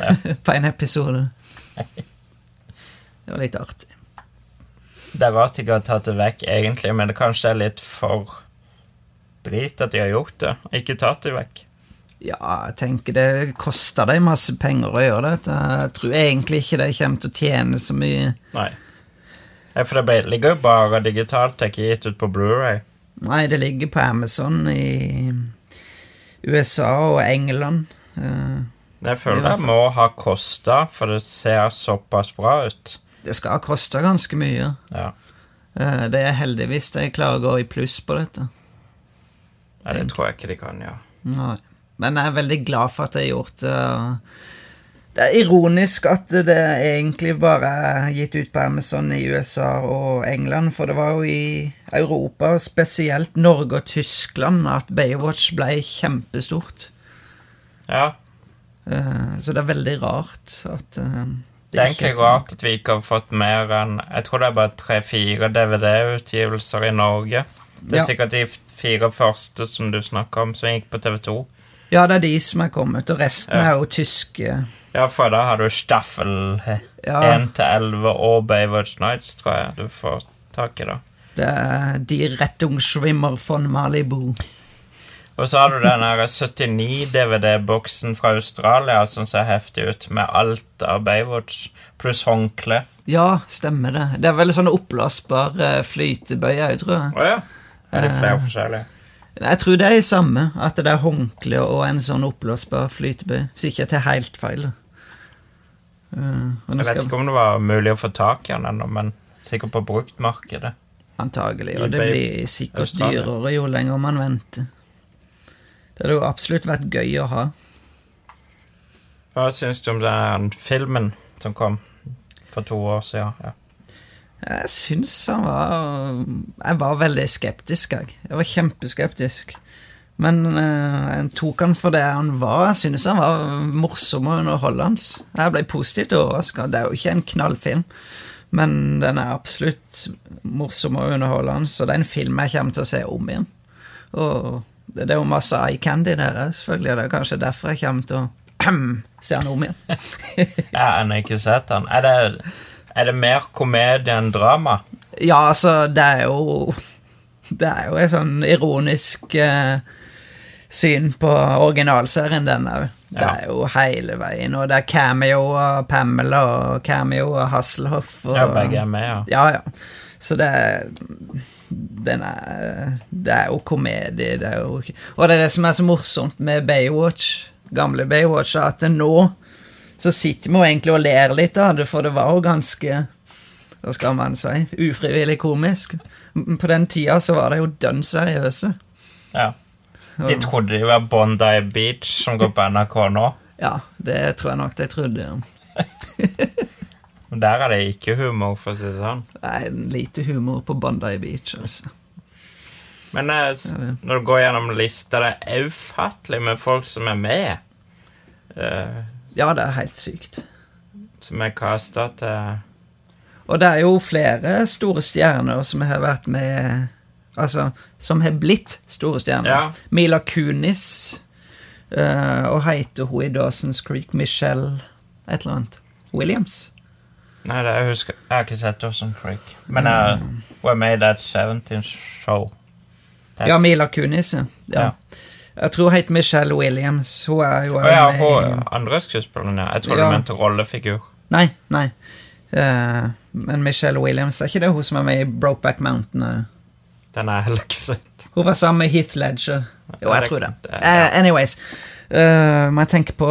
Speaker 2: ja. <laughs> på en episode. Det var litt artig.
Speaker 1: Det er rart de har tatt det vekk, egentlig, men det kanskje er litt for drit at de har gjort det, og ikke tatt det vekk.
Speaker 2: Ja, jeg tenker det koster dem masse penger å gjøre det. Jeg tror egentlig ikke de kommer til å tjene så mye.
Speaker 1: Nei, for det ligger jo bare digitalt, det er ikke gitt ut på Blu-ray.
Speaker 2: Nei, det ligger på Amazon i USA og England. Eh,
Speaker 1: Jeg føler det må ha kosta, for det ser såpass bra ut.
Speaker 2: Det skal ha kosta ganske mye.
Speaker 1: Ja.
Speaker 2: Eh, Det er heldigvis de klarer å gå i pluss på dette.
Speaker 1: Nei, det tror jeg ikke de kan gjøre.
Speaker 2: Nei. Men jeg er veldig glad for at jeg har gjort det. Det er ironisk at det egentlig bare er gitt ut på Amazon i USA og England, for det var jo i Europa, spesielt Norge og Tyskland, at Baywatch ble kjempestort.
Speaker 1: Ja,
Speaker 2: Eh, Så det er veldig rart at det,
Speaker 1: Det er egentlig rart at vi ikke har fått mer enn Jeg tror det er bare tre-fire DVD-utgivelser i Norge. Det er
Speaker 2: Ja.
Speaker 1: sikkert de fire første som du snakker om, som gikk på TV2.
Speaker 2: Ja, det er de som er kommet, og resten
Speaker 1: Ja.
Speaker 2: er jo tyske.
Speaker 1: Ja, for da har du Staffel
Speaker 2: Ja,
Speaker 1: 1 til 11 og Baywatch Nights, tror jeg du får tak i, da.
Speaker 2: det er De Rettungsschwimmer von Malibu.
Speaker 1: Og så har du den her 79 DVD-boksen fra Australia som ser heftig ut, med alt av Baywatch, pluss håndkle.
Speaker 2: Ja, stemmer det. Det er veldig sånne oppblåsbare flytebøyer, tror jeg.
Speaker 1: Å ja. Er det flere
Speaker 2: Eh.
Speaker 1: forskjellige?
Speaker 2: Jeg tror det er det samme, at det er håndkle og en sånn oppblåsbar flytebøy. Hvis ikke jeg tar helt feil. nå
Speaker 1: Jeg vet
Speaker 2: skal
Speaker 1: ikke om det var mulig å få tak i den ennå, men sikkert på bruktmarkedet.
Speaker 2: Antagelig. Og det blir sikkert
Speaker 1: Australia.
Speaker 2: dyrere jo lenger man venter. Det hadde jo absolutt vært gøy å ha.
Speaker 1: Hva syns du om den filmen som kom for to år siden? Ja.
Speaker 2: Jeg syns han var Jeg var veldig skeptisk, jeg. Jeg var kjempeskeptisk. Men eh, jeg tok han for det han var. Jeg synes han var morsom og underholdende. Jeg ble positivt overraska. Det er jo ikke en knallfilm, men den er absolutt morsom og underholdende, så det er en film jeg kommer til å se om igjen. Og det er jo masse eye candy der, selvfølgelig, og det er kanskje derfor jeg kommer til å <clears throat> se han om igjen. <laughs>
Speaker 1: ja, han har ikke sett den. Er det, er det mer komedie enn drama?
Speaker 2: Ja, altså, det er jo Det er jo et sånn ironisk eh, syn på originalserien, den òg. Det er jo hele veien, og det er cameo av Pamela og cameo av Hasselhoff. Og,
Speaker 1: Ja, begge er med, ja.
Speaker 2: Ja, ja. Så det er den er, det er jo komedie, det er jo Og det er det som er så morsomt med Baywatch, gamle Baywatch, at nå så sitter vi jo egentlig og ler litt av det, for det var jo ganske Hva skal man si? Ufrivillig komisk. På den tida så var det jo dønn seriøse.
Speaker 1: ja. De trodde det var Bondi Beach, som går på NRK nå.
Speaker 2: Ja, det tror jeg nok de trodde. <laughs>
Speaker 1: Men der er det ikke humor, for å si det sånn.
Speaker 2: Er lite humor på Bondi Beach, altså.
Speaker 1: Men eh, når du går gjennom lista, det er ufattelig med folk som er med. eh,
Speaker 2: Ja, det er helt sykt.
Speaker 1: som er casta til
Speaker 2: Og det er jo flere store stjerner som har vært med Altså, som har blitt store stjerner.
Speaker 1: Ja.
Speaker 2: Mila Kunis. Uh, og heter hun i Dawson's Creek Michelle et eller annet. Williams.
Speaker 1: Nei, det, jeg husker Jeg har ikke sett Dawson's Creek. Men jeg, hun er med i That 17 Show. That's-
Speaker 2: Ja, Mila Kunis, ja. ja. Jeg tror hun heter Michelle Williams. Hun er jo
Speaker 1: oh, ja,
Speaker 2: med
Speaker 1: hun andre skuespilleren, ja. Jeg tror
Speaker 2: Ja.
Speaker 1: du mente rollefigur.
Speaker 2: Nei, nei. Uh, men Michelle Williams, er ikke det hun som er med i Brokeback Mountain? Uh?
Speaker 1: Den er heller ikke sett.
Speaker 2: Hun var sammen med Heath Ledger. Jo, jeg tror det. Eh, anyways. Uh, må jeg tenke på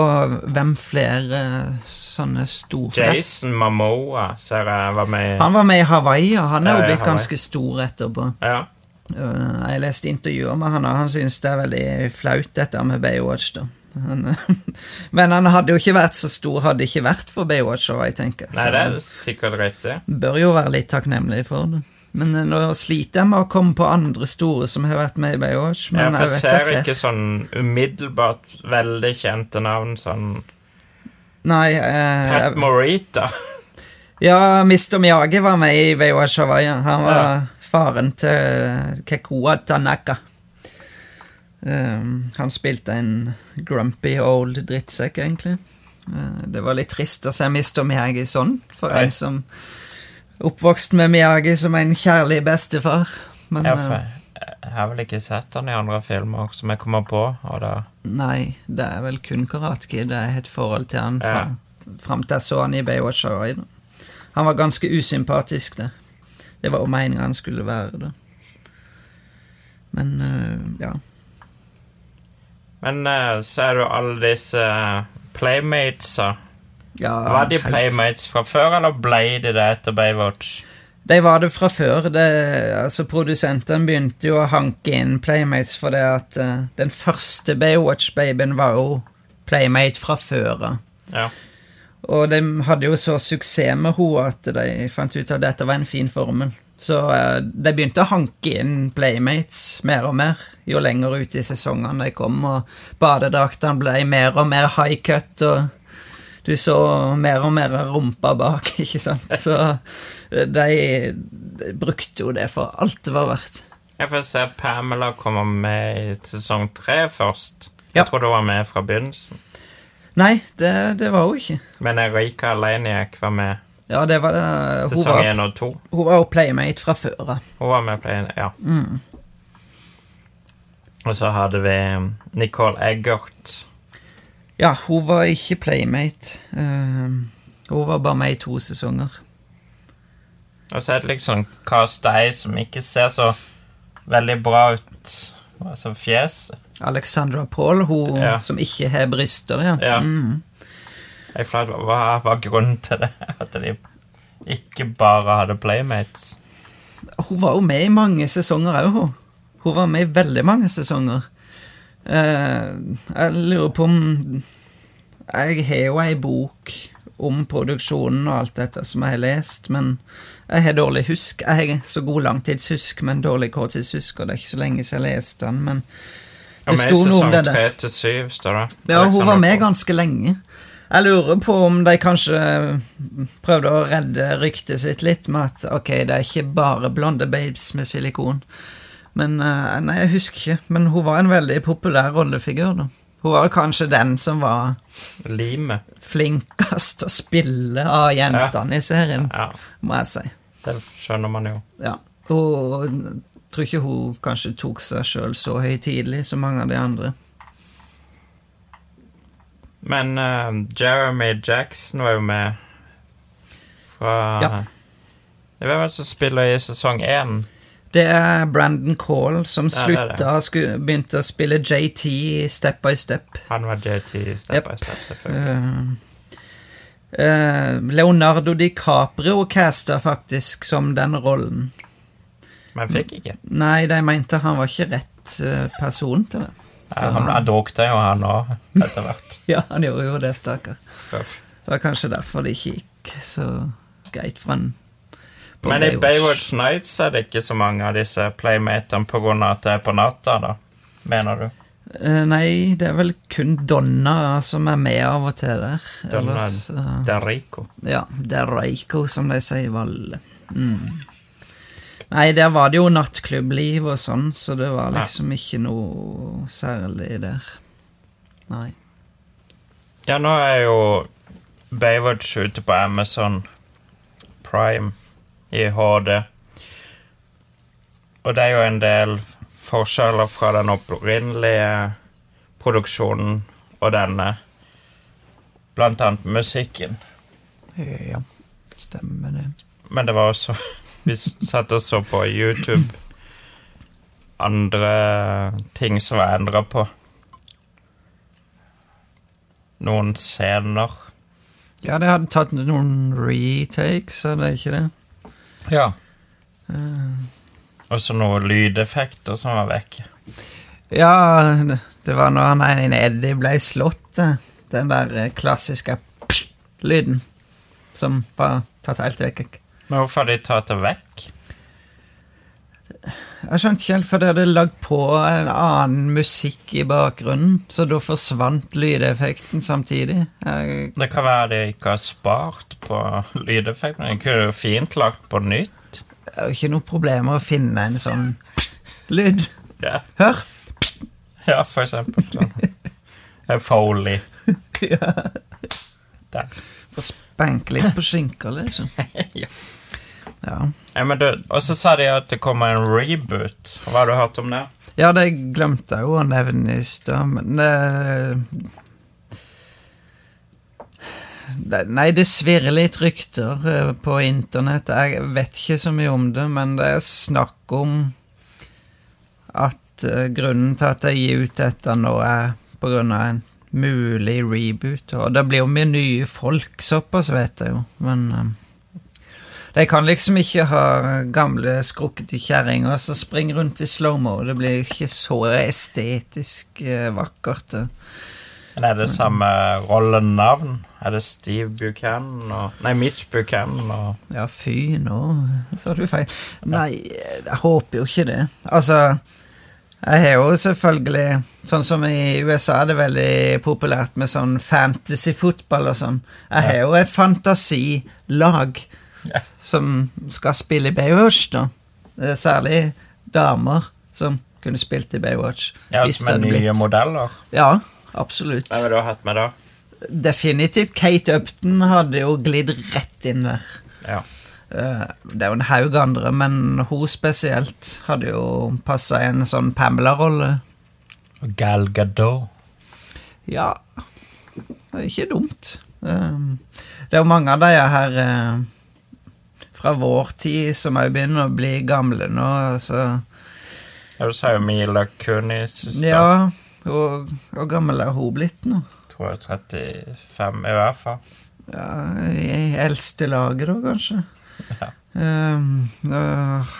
Speaker 2: hvem flere eh, sånne store
Speaker 1: Jason Mamoa ser jeg var med i
Speaker 2: Han var med i Hawaii, og han er jo blitt ganske stor etterpå.
Speaker 1: Ja.
Speaker 2: Eh, jeg leste intervjuer med han, og han synes det er veldig flaut, dette med Baywatch. da. Han, <laughs> men han hadde jo ikke vært så stor hadde ikke vært for Baywatch. Jeg tenker.
Speaker 1: Nei,
Speaker 2: Så
Speaker 1: det er sikkert riktig.
Speaker 2: bør jo være litt takknemlig for det. Men eh, nå sliter jeg med å komme på andre store som har vært med i Baywatch. Men
Speaker 1: Ja, for
Speaker 2: jeg
Speaker 1: jeg ser
Speaker 2: er
Speaker 1: ikke sånn umiddelbart veldig kjente navn sånn
Speaker 2: Nei, eh,
Speaker 1: Pat Morita.
Speaker 2: Ja, Mr. Miyagi var med i Baywatch Hawaii. Han var
Speaker 1: Ja.
Speaker 2: Faren til Kekua Tanaka. Um, han spilte en grumpy old drittsekk, egentlig. Uh, det var litt trist å se Mr. Miyagi sånn, for
Speaker 1: Nei.
Speaker 2: en som oppvokst med Miyagi som en kjærlig bestefar. Men
Speaker 1: Ja, for jeg har vel ikke sett han i andre filmer som jeg kommer på.
Speaker 2: Nei, det er vel kun Karate Kid jeg har et forhold til han fra, fram til jeg så han i Baywatch Hawaii. Han var ganske usympatisk, det. Det var jo meningen han skulle være det. Men uh, ja.
Speaker 1: Men uh, så er det jo alle disse eh, playmatesa.
Speaker 2: ja
Speaker 1: Var de playmates fra før, eller ble de det etter Baywatch?
Speaker 2: De var det fra før. Det, altså Produsenten begynte jo å hanke inn Playmates for det at uh, den første Baywatch-babyen var jo Playmate fra før av.
Speaker 1: Ja.
Speaker 2: Og de hadde jo så suksess med henne at de fant ut at dette var en fin formel. Så eh, de begynte å hanke inn Playmates mer og mer jo lenger ut i sesongene de kom, og badedraktene ble mer og mer high cut, og du så mer og mer rumpa bak, <laughs> ikke sant. Så eh, de, de brukte jo det for alt det var verdt.
Speaker 1: Jeg får se Pamela komme med i sesong tre først.
Speaker 2: Ja.
Speaker 1: Jeg du var med fra begynnelsen.
Speaker 2: Nei, det, det var hun ikke.
Speaker 1: Men Erika Leniak var med
Speaker 2: Ja, det var det. Hun
Speaker 1: sesong én og to.
Speaker 2: hun var jo Playmate fra før av.
Speaker 1: Hun var med playmate, ja.
Speaker 2: Mm.
Speaker 1: Og så hadde vi Nicole Eggert.
Speaker 2: Ja, hun var ikke playmate. Uh, hun var bare med i to sesonger.
Speaker 1: Og så er det liksom cast Eye som ikke ser så veldig bra ut. Altså fjes.
Speaker 2: Alexandra Paul, hun
Speaker 1: Ja.
Speaker 2: som ikke har bryster, ja.
Speaker 1: Ja.
Speaker 2: Mm.
Speaker 1: Jeg flaut, Hva var grunnen til det? <laughs> At de ikke bare hadde playmates?
Speaker 2: Hun var jo med i mange sesonger òg, hun. Hun var med i veldig mange sesonger. Eh, jeg lurer på om Jeg har jo ei bok om produksjonen og alt dette som jeg har lest, men jeg har dårlig husk. Jeg har så god langtidshusk, men dårlig korttidshusk, og det er ikke så lenge siden jeg leste den, men det sto noe om det der. Ja, hun var med ganske lenge. Jeg lurer på om de kanskje prøvde å redde ryktet sitt litt med at ok, det er ikke bare blonde babes med silikon. Men eh, Nei, jeg husker ikke. Men hun var en veldig populær rollefigur, da. Hun var kanskje den som var
Speaker 1: Lime.
Speaker 2: flinkest å spille av jentene i serien,
Speaker 1: Ja,
Speaker 2: må jeg si.
Speaker 1: det skjønner man jo.
Speaker 2: Ja. Hun tror ikke hun kanskje tok seg sjøl så høytidelig som mange av de andre.
Speaker 1: Men uh, Jeremy Jackson var jo med fra
Speaker 2: Ja.
Speaker 1: Hvem er det som spiller i sesong én?
Speaker 2: Det er Brandon Call som slutta sku- begynte å spille JT i Step by Step.
Speaker 1: Han var JT Step
Speaker 2: Yep.
Speaker 1: by Step, selvfølgelig.
Speaker 2: Uh, uh, Leonardo DiCaprio casta faktisk som den rollen.
Speaker 1: Men fikk ikke.
Speaker 2: Nei, de mente han var ikke rett eh, person til det.
Speaker 1: Ja, han han jo, han òg, etter hvert. <laughs>
Speaker 2: Ja, han gjorde jo det, stakkar. Det var kanskje derfor det ikke gikk så greit for han på
Speaker 1: Men i Baywatch Nights er det ikke så mange av disse playmatene av at det er på natta, da? Mener du?
Speaker 2: Eh, nei, det er vel kun Donna som er med av og til der.
Speaker 1: Donna
Speaker 2: Ellers, uh,
Speaker 1: Det er
Speaker 2: Ja, er som de sier i Valle. Mm. Nei, der var det jo nattklubbliv og sånn, så det var
Speaker 1: liksom
Speaker 2: liksom ikke noe særlig der. Nei.
Speaker 1: Ja, nå er jo Baywatch ute på Amazon Prime i HD. Og det er jo en del forskjeller fra den opprinnelige produksjonen og denne. Blant annet musikken.
Speaker 2: Ja, stemmer det.
Speaker 1: Men det var også Vi satt og så på YouTube andre ting som var endra på. Noen scener.
Speaker 2: Ja, de hadde tatt noen retakes, er det ikke det?
Speaker 1: Ja.
Speaker 2: Eh,
Speaker 1: Og så noen lydeffekter som var vekke.
Speaker 2: Ja, det- var når han ene Eddie ble slått, eh, den der klassiske klassiske lyden, som var tatt helt vekk.
Speaker 1: Men hvorfor har de tatt det vekk?
Speaker 2: Jeg skjønte ikke helt, for det hadde lagd på en annen musikk i bakgrunnen, så da forsvant lydeffekten samtidig. Jeg,
Speaker 1: Det kan være de ikke har spart på lydeffekten. De kunne jo fint lagt på nytt.
Speaker 2: det er jo ikke noe problem å finne en sånn lyd.
Speaker 1: Ja,
Speaker 2: Hør!
Speaker 1: ja for eksempel. Sånn. Foley. <laughs>
Speaker 2: Ja.
Speaker 1: Der.
Speaker 2: Spenke litt på skinka, liksom. <laughs>
Speaker 1: Ja.
Speaker 2: Ja.
Speaker 1: Ja, men du, og så sa de at det kommer en reboot. Hva har du hørt om det?
Speaker 2: Ja, det glemte jeg jo å nevne i stad, men det, det Nei, det svirrer litt rykter eh, på internett. Jeg vet ikke så mye om det, men det er snakk om at eh, grunnen til at jeg gir ut dette nå, er på grunn av en mulig reboot. Og det blir jo mye nye folk, såpass vet jeg jo, men eh, de kan liksom ikke ha gamle, skrukkete kjerringer som springer rundt i slow-mo. Det blir ikke så estetisk eh, vakkert. eh.
Speaker 1: Men er det samme rollenavn? Er det Steve Buchanan og Nei, Mitch Buchanan og
Speaker 2: Ja, fy, nå sa du feil. Nei, jeg håper jo ikke det. Altså, jeg har jo selvfølgelig Sånn som i USA er det veldig populært med sånn fantasy-fotball og sånn. Jeg har jo et fantasilag
Speaker 1: Ja.
Speaker 2: som skal spille i Baywatch, da. Særlig damer som kunne spilt i Baywatch.
Speaker 1: Ja, som er nye
Speaker 2: blitt-
Speaker 1: modeller?
Speaker 2: Ja, absolutt.
Speaker 1: Hvem har du hatt med da?
Speaker 2: Definitivt. Kate Upton hadde jo glidd rett inn der.
Speaker 1: Ja.
Speaker 2: Eh, Det er jo en haug andre, men hun spesielt hadde jo passa i en sånn Pamela-rolle.
Speaker 1: Og Gal Gadot.
Speaker 2: Ja, det er ikke dumt. Eh, Det er jo mange av de her eh, fra vår tid som òg begynner å bli gamle nå, altså...
Speaker 1: Ja, du sa jo Mila Kunis.
Speaker 2: Ja, og hvor gammel er hun blitt nå?
Speaker 1: Tror jeg 35 i hvert fall.
Speaker 2: Ja, I eldste laget, da, kanskje.
Speaker 1: Ja.
Speaker 2: Um, nå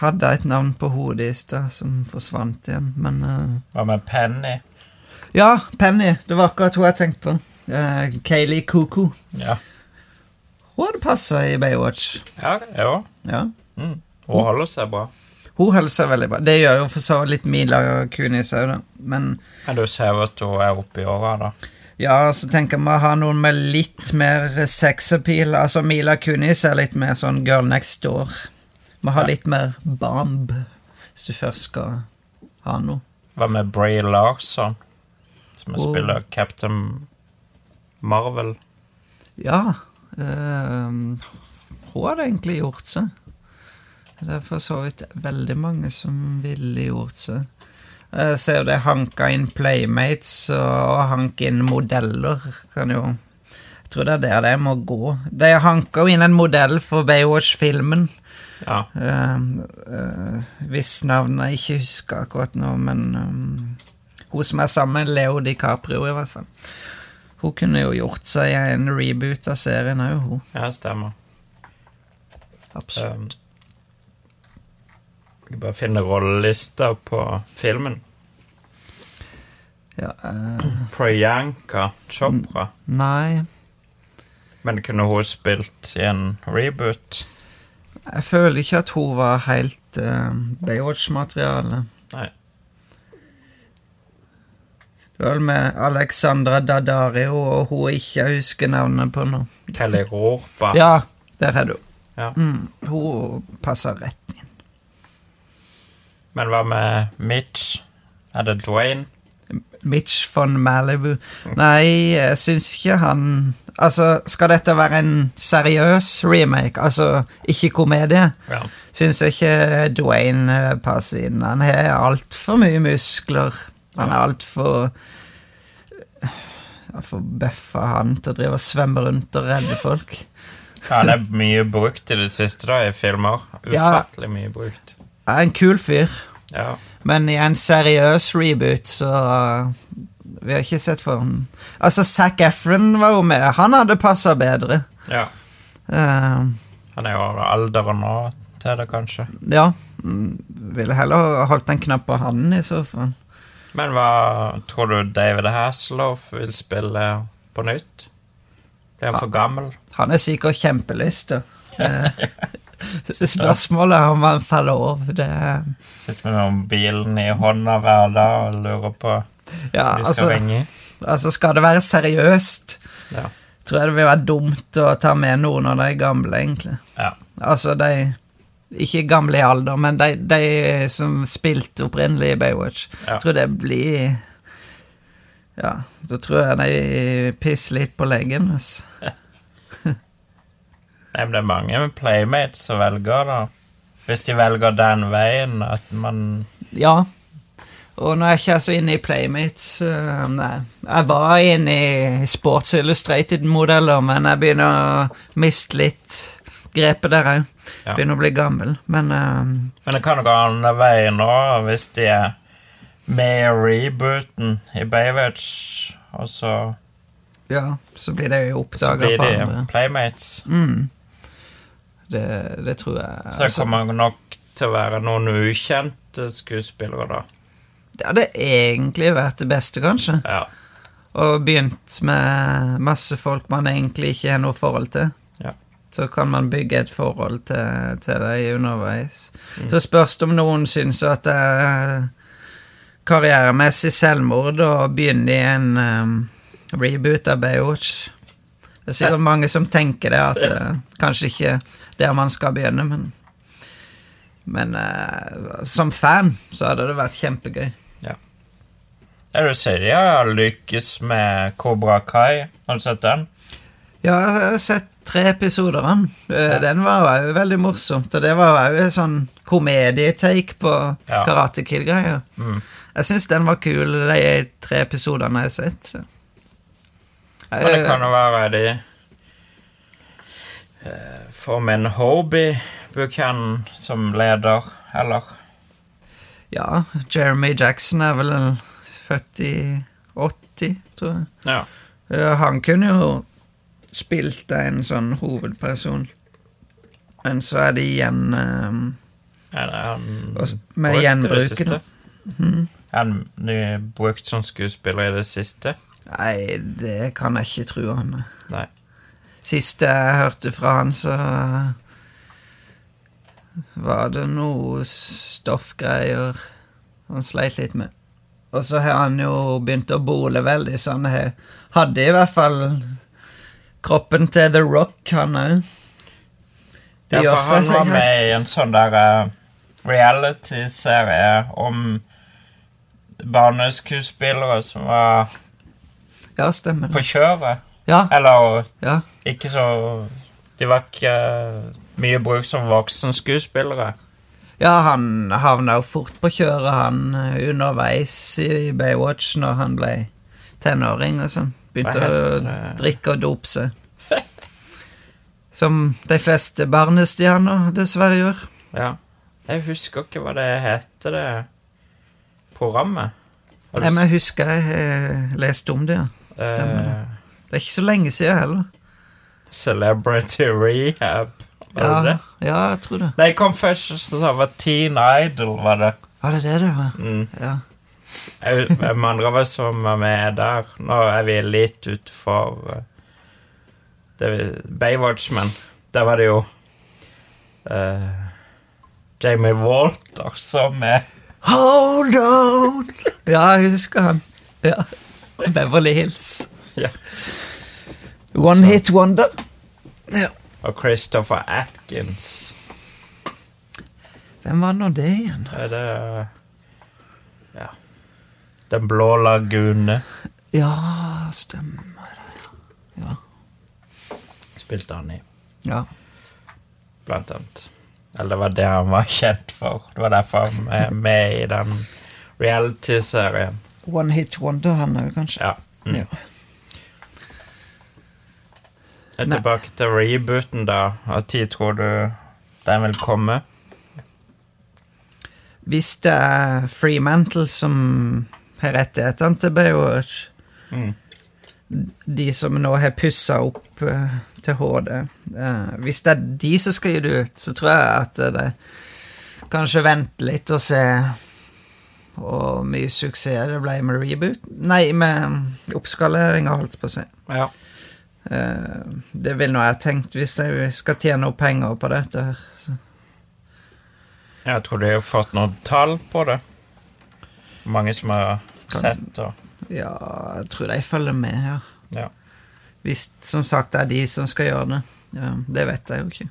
Speaker 2: hadde et navn på hodet i stad som forsvant igjen, men uh,
Speaker 1: Hva med Penny?
Speaker 2: Ja, Penny. Det var akkurat hun jeg tenkte på. Uh, Kayleigh Cuckoo.
Speaker 1: Ja.
Speaker 2: Hun hadde passa i Baywatch.
Speaker 1: Ja, ja.
Speaker 2: Ja.
Speaker 1: Mm. Hun holder seg bra.
Speaker 2: Hun holder seg veldig bra. Det gjør jo for så vidt Mila Kunis òg, da. Men
Speaker 1: Men du ser jo at hun er oppe i åra, da.
Speaker 2: ja, så tenker vi å ha noen med litt mer sexappeal. Altså, Mila Kunis er litt mer sånn girl next door. Vi
Speaker 1: har
Speaker 2: litt mer bomb hvis du først skal ha noe.
Speaker 1: Hva med Bray Larson, som
Speaker 2: Oh.
Speaker 1: spiller Captain Marvel?
Speaker 2: Ja Hun hadde egentlig gjort seg. Det er for så vidt veldig mange som ville gjort seg. Jeg ser jo det hanka inn Playmates og hank inn modeller. Kan jo Jeg tror det er der det må gå. De hanka jo inn en modell for Baywatch-filmen.
Speaker 1: Ja.
Speaker 2: Uh, uh, hvis navnet jeg ikke husker akkurat nå, men um, hun som er sammen med Leo DiCaprio, i hvert fall. Hun kunne jo gjort seg en reboot av serien òg, hun.
Speaker 1: ja, stemmer.
Speaker 2: Absolutt.
Speaker 1: Um, jeg bare finner rollelister på filmen.
Speaker 2: Ja, uh...
Speaker 1: Priyanka Chopra.
Speaker 2: nei
Speaker 1: Men kunne hun spilt i en reboot?
Speaker 2: Jeg føler ikke at hun var helt uh, Baywatch-materiale.
Speaker 1: Nei.
Speaker 2: Vel med Alexandra Dadario, og hun ikke husker navnet på nå.
Speaker 1: Teleropa.
Speaker 2: Ja, der er du.
Speaker 1: Ja.
Speaker 2: Mm, hun passer rett inn.
Speaker 1: Men hva med Mitch? Er det Dwayne?
Speaker 2: Mitch von Malibu. Nei, jeg syns ikke han Altså, skal dette være en seriøs remake, altså ikke komedie,
Speaker 1: Ja.
Speaker 2: syns jeg ikke Dwayne passer inn. Han har altfor mye muskler. Han er altfor Altfor bøffa han til å drive og svømme rundt og redde folk.
Speaker 1: Han er mye brukt i det siste, da, i filmer.
Speaker 2: Ja.
Speaker 1: Ufattelig mye brukt.
Speaker 2: Er en kul fyr,
Speaker 1: Ja.
Speaker 2: men i en seriøs reboot så Vi har ikke sett for han Altså, Zac Efron var jo med. Han hadde passa bedre.
Speaker 1: ja.
Speaker 2: Uh,
Speaker 1: Han er jo alderen nå til det, kanskje.
Speaker 2: ja. mm, Ville heller holdt en knapp på han i så fall.
Speaker 1: Men hva tror du David Hasselhoff vil spille på nytt? Blir han for gammel?
Speaker 2: Han er sikkert kjempelyst. <laughs> Eh, spørsmålet er om han faller over. Det er-
Speaker 1: Sitter med mobilen i hånda hver dag og lurer på
Speaker 2: Ja,
Speaker 1: de skal
Speaker 2: altså,
Speaker 1: ringe.
Speaker 2: altså, skal det være seriøst,
Speaker 1: Ja.
Speaker 2: tror jeg det vil være dumt å ta med noen av de gamle, egentlig.
Speaker 1: ja.
Speaker 2: Altså, de Ikke gamle i alder, men de, de som spilte opprinnelig i Baywatch.
Speaker 1: Ja.
Speaker 2: Tror det blir Ja, da tror jeg de pisser litt på leggen. Altså. <laughs>
Speaker 1: Nei, det er mange playmates som velger, da. Hvis de velger den veien, at man
Speaker 2: Ja. Og nå er jeg ikke så inne i Playmates. Uh, nei. Jeg var inne i Sports Illustrated-modeller, men jeg begynner å miste litt grepet der òg.
Speaker 1: Ja.
Speaker 2: Begynner å bli gammel. Men uh,
Speaker 1: Men det kan gå andre veien nå, hvis de er med i rebooten i Baywatch, og så,
Speaker 2: ja, så blir det jo
Speaker 1: så blir de playmates.
Speaker 2: Mm. Det, det tror jeg.
Speaker 1: Så det
Speaker 2: Altså,
Speaker 1: kommer nok til å være noen ukjente skuespillere, da.
Speaker 2: det hadde egentlig vært det beste, kanskje.
Speaker 1: Ja.
Speaker 2: Og begynt med masse folk man egentlig ikke har noe forhold til. Så kan man bygge et forhold til, til dem underveis. Så spørs det om noen syns at det er karrieremessig selvmord å begynne i en um, reboot av Baywatch. Det er sikkert mange som tenker det, at det kanskje ikke der man skal begynne, men Men uh, som fan så hadde det vært kjempegøy.
Speaker 1: Ja, det sier de har lykkes med Cobra Kai. Har du sett den?
Speaker 2: Ja, jeg har sett tre episoder av den. Eh,
Speaker 1: Ja.
Speaker 2: Den var jo veldig morsomt, og det var jo en sånn komedietake på
Speaker 1: Ja.
Speaker 2: Karate Kid-greier.
Speaker 1: Mm.
Speaker 2: Jeg syns den var kul, de tre episodene jeg har sett. Så.
Speaker 1: Men det
Speaker 2: Eh,
Speaker 1: kan jo være de eh, får med en Hobie Buchanan som leder, eller?
Speaker 2: Ja, Jeremy Jackson er vel født i 80, tror jeg.
Speaker 1: Ja.
Speaker 2: Ja, han kunne jo spilt en sånn hovedperson. Men så er det igjen um,
Speaker 1: Er det han også,
Speaker 2: med gjenbruken, mhm.
Speaker 1: Er han brukt som skuespiller i det siste?
Speaker 2: Nei, det kan jeg ikke tro han er.
Speaker 1: Nei.
Speaker 2: Siste jeg hørte fra han, så var det noe stoffgreier han sleit litt med. Og så har han jo begynt å bole veldig, så han hadde i hvert fall kroppen til The Rock, han òg.
Speaker 1: Ja, for han var med i en sånn der uh, reality-serie om barneskuespillere som var
Speaker 2: Ja, stemmer
Speaker 1: på kjøret.
Speaker 2: Ja,
Speaker 1: Eller
Speaker 2: ja.
Speaker 1: ikke så De var ikke eh, mye brukt som voksenskuespillere.
Speaker 2: ja, han havna jo fort på kjøret, han eh, underveis i Baywatch når han ble tenåring og sånn. Begynte å drikke og dope seg. Som de fleste barnestjerner dessverre gjør.
Speaker 1: Ja. Jeg husker ikke hva det heter, det programmet. Du
Speaker 2: Nei, men jeg husker jeg leste om det, ja. stemmer det.
Speaker 1: eh,
Speaker 2: Det er ikke så lenge siden heller.
Speaker 1: Celebrity Rehab. Var det
Speaker 2: Ja,
Speaker 1: det?
Speaker 2: ja, jeg tror det.
Speaker 1: Nei, Confessions var Teen Idol, var det.
Speaker 2: Var det det det var?
Speaker 1: Mm.
Speaker 2: Ja.
Speaker 1: Hvem andre var som var med der? Nå er vi litt utfor eh, det Baywatch, men der var det jo uh, Jamie Walter som er
Speaker 2: Hold on! Ja, jeg husker han. Ja. Beverly Hills.
Speaker 1: Ja.
Speaker 2: One
Speaker 1: Så.
Speaker 2: hit wonder. Ja.
Speaker 1: Og Christopher Atkins.
Speaker 2: Hvem var nå det igjen?
Speaker 1: Er det. Den blå lagune
Speaker 2: Ja, stemmer. Ja.
Speaker 1: spilte han i,
Speaker 2: ja.
Speaker 1: blant annet. Eller det var det han var <laughs> kjent for. Det var derfor han er med i den reality-serien.
Speaker 2: One hit wonder, han òg, kanskje.
Speaker 1: Ja. Mm.
Speaker 2: Ja.
Speaker 1: Jeg er
Speaker 2: Nei.
Speaker 1: tilbake til rebooten, da. Når tror du den vil komme?
Speaker 2: Hvis det er Freemantle som rettighetene til Beowulf.
Speaker 1: Mm.
Speaker 2: de som nå har pussa opp uh, til HD Uh, Hvis det er de som skal gi det ut, så tror jeg at det kanskje venter litt og se hvor mye suksess det ble med reboot Nei, med oppskaleringa, holdt på å si.
Speaker 1: Ja.
Speaker 2: Uh, det vil nå jeg tenkt, hvis jeg skal tjene opp penger på dette. Så.
Speaker 1: Jeg tror de har fått noen tall på det. Mange som har sett og
Speaker 2: Ja, jeg tror de følger med, ja.
Speaker 1: Ja.
Speaker 2: Hvis som sagt det er de som skal gjøre det. Ja, det vet jeg jo ikke.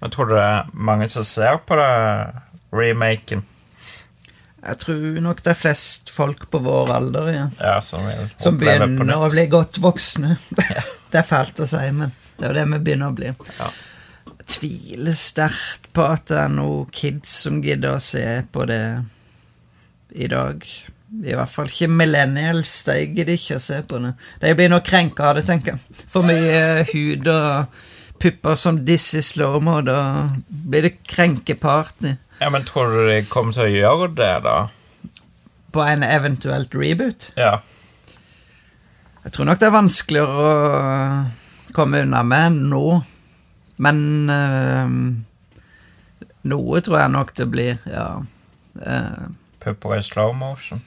Speaker 1: Men tror du det er mange som ser på det remaken.
Speaker 2: Jeg tror nok det er flest folk på vår alder igjen
Speaker 1: Ja, som
Speaker 2: som begynner å bli godt voksne. <laughs> det er fælt å si, men det er jo det vi begynner å bli.
Speaker 1: Ja.
Speaker 2: Jeg tviler sterkt på at det er noen kids som gidder å se på det i dag. I hvert fall ikke millennials. De gidder ikke å se på det. De blir nå krenka av det, tenker jeg. For mye hud og pupper som disse slow-mo. Da blir det krenkeparty
Speaker 1: Ja, men tror du de kommer til å gjøre det, da?
Speaker 2: på en eventuelt reboot.
Speaker 1: Ja.
Speaker 2: Jeg tror nok det er vanskeligere å komme unna med nå. Men øh, noe tror jeg nok det blir, ja. Uh,
Speaker 1: Pupper i slow motion.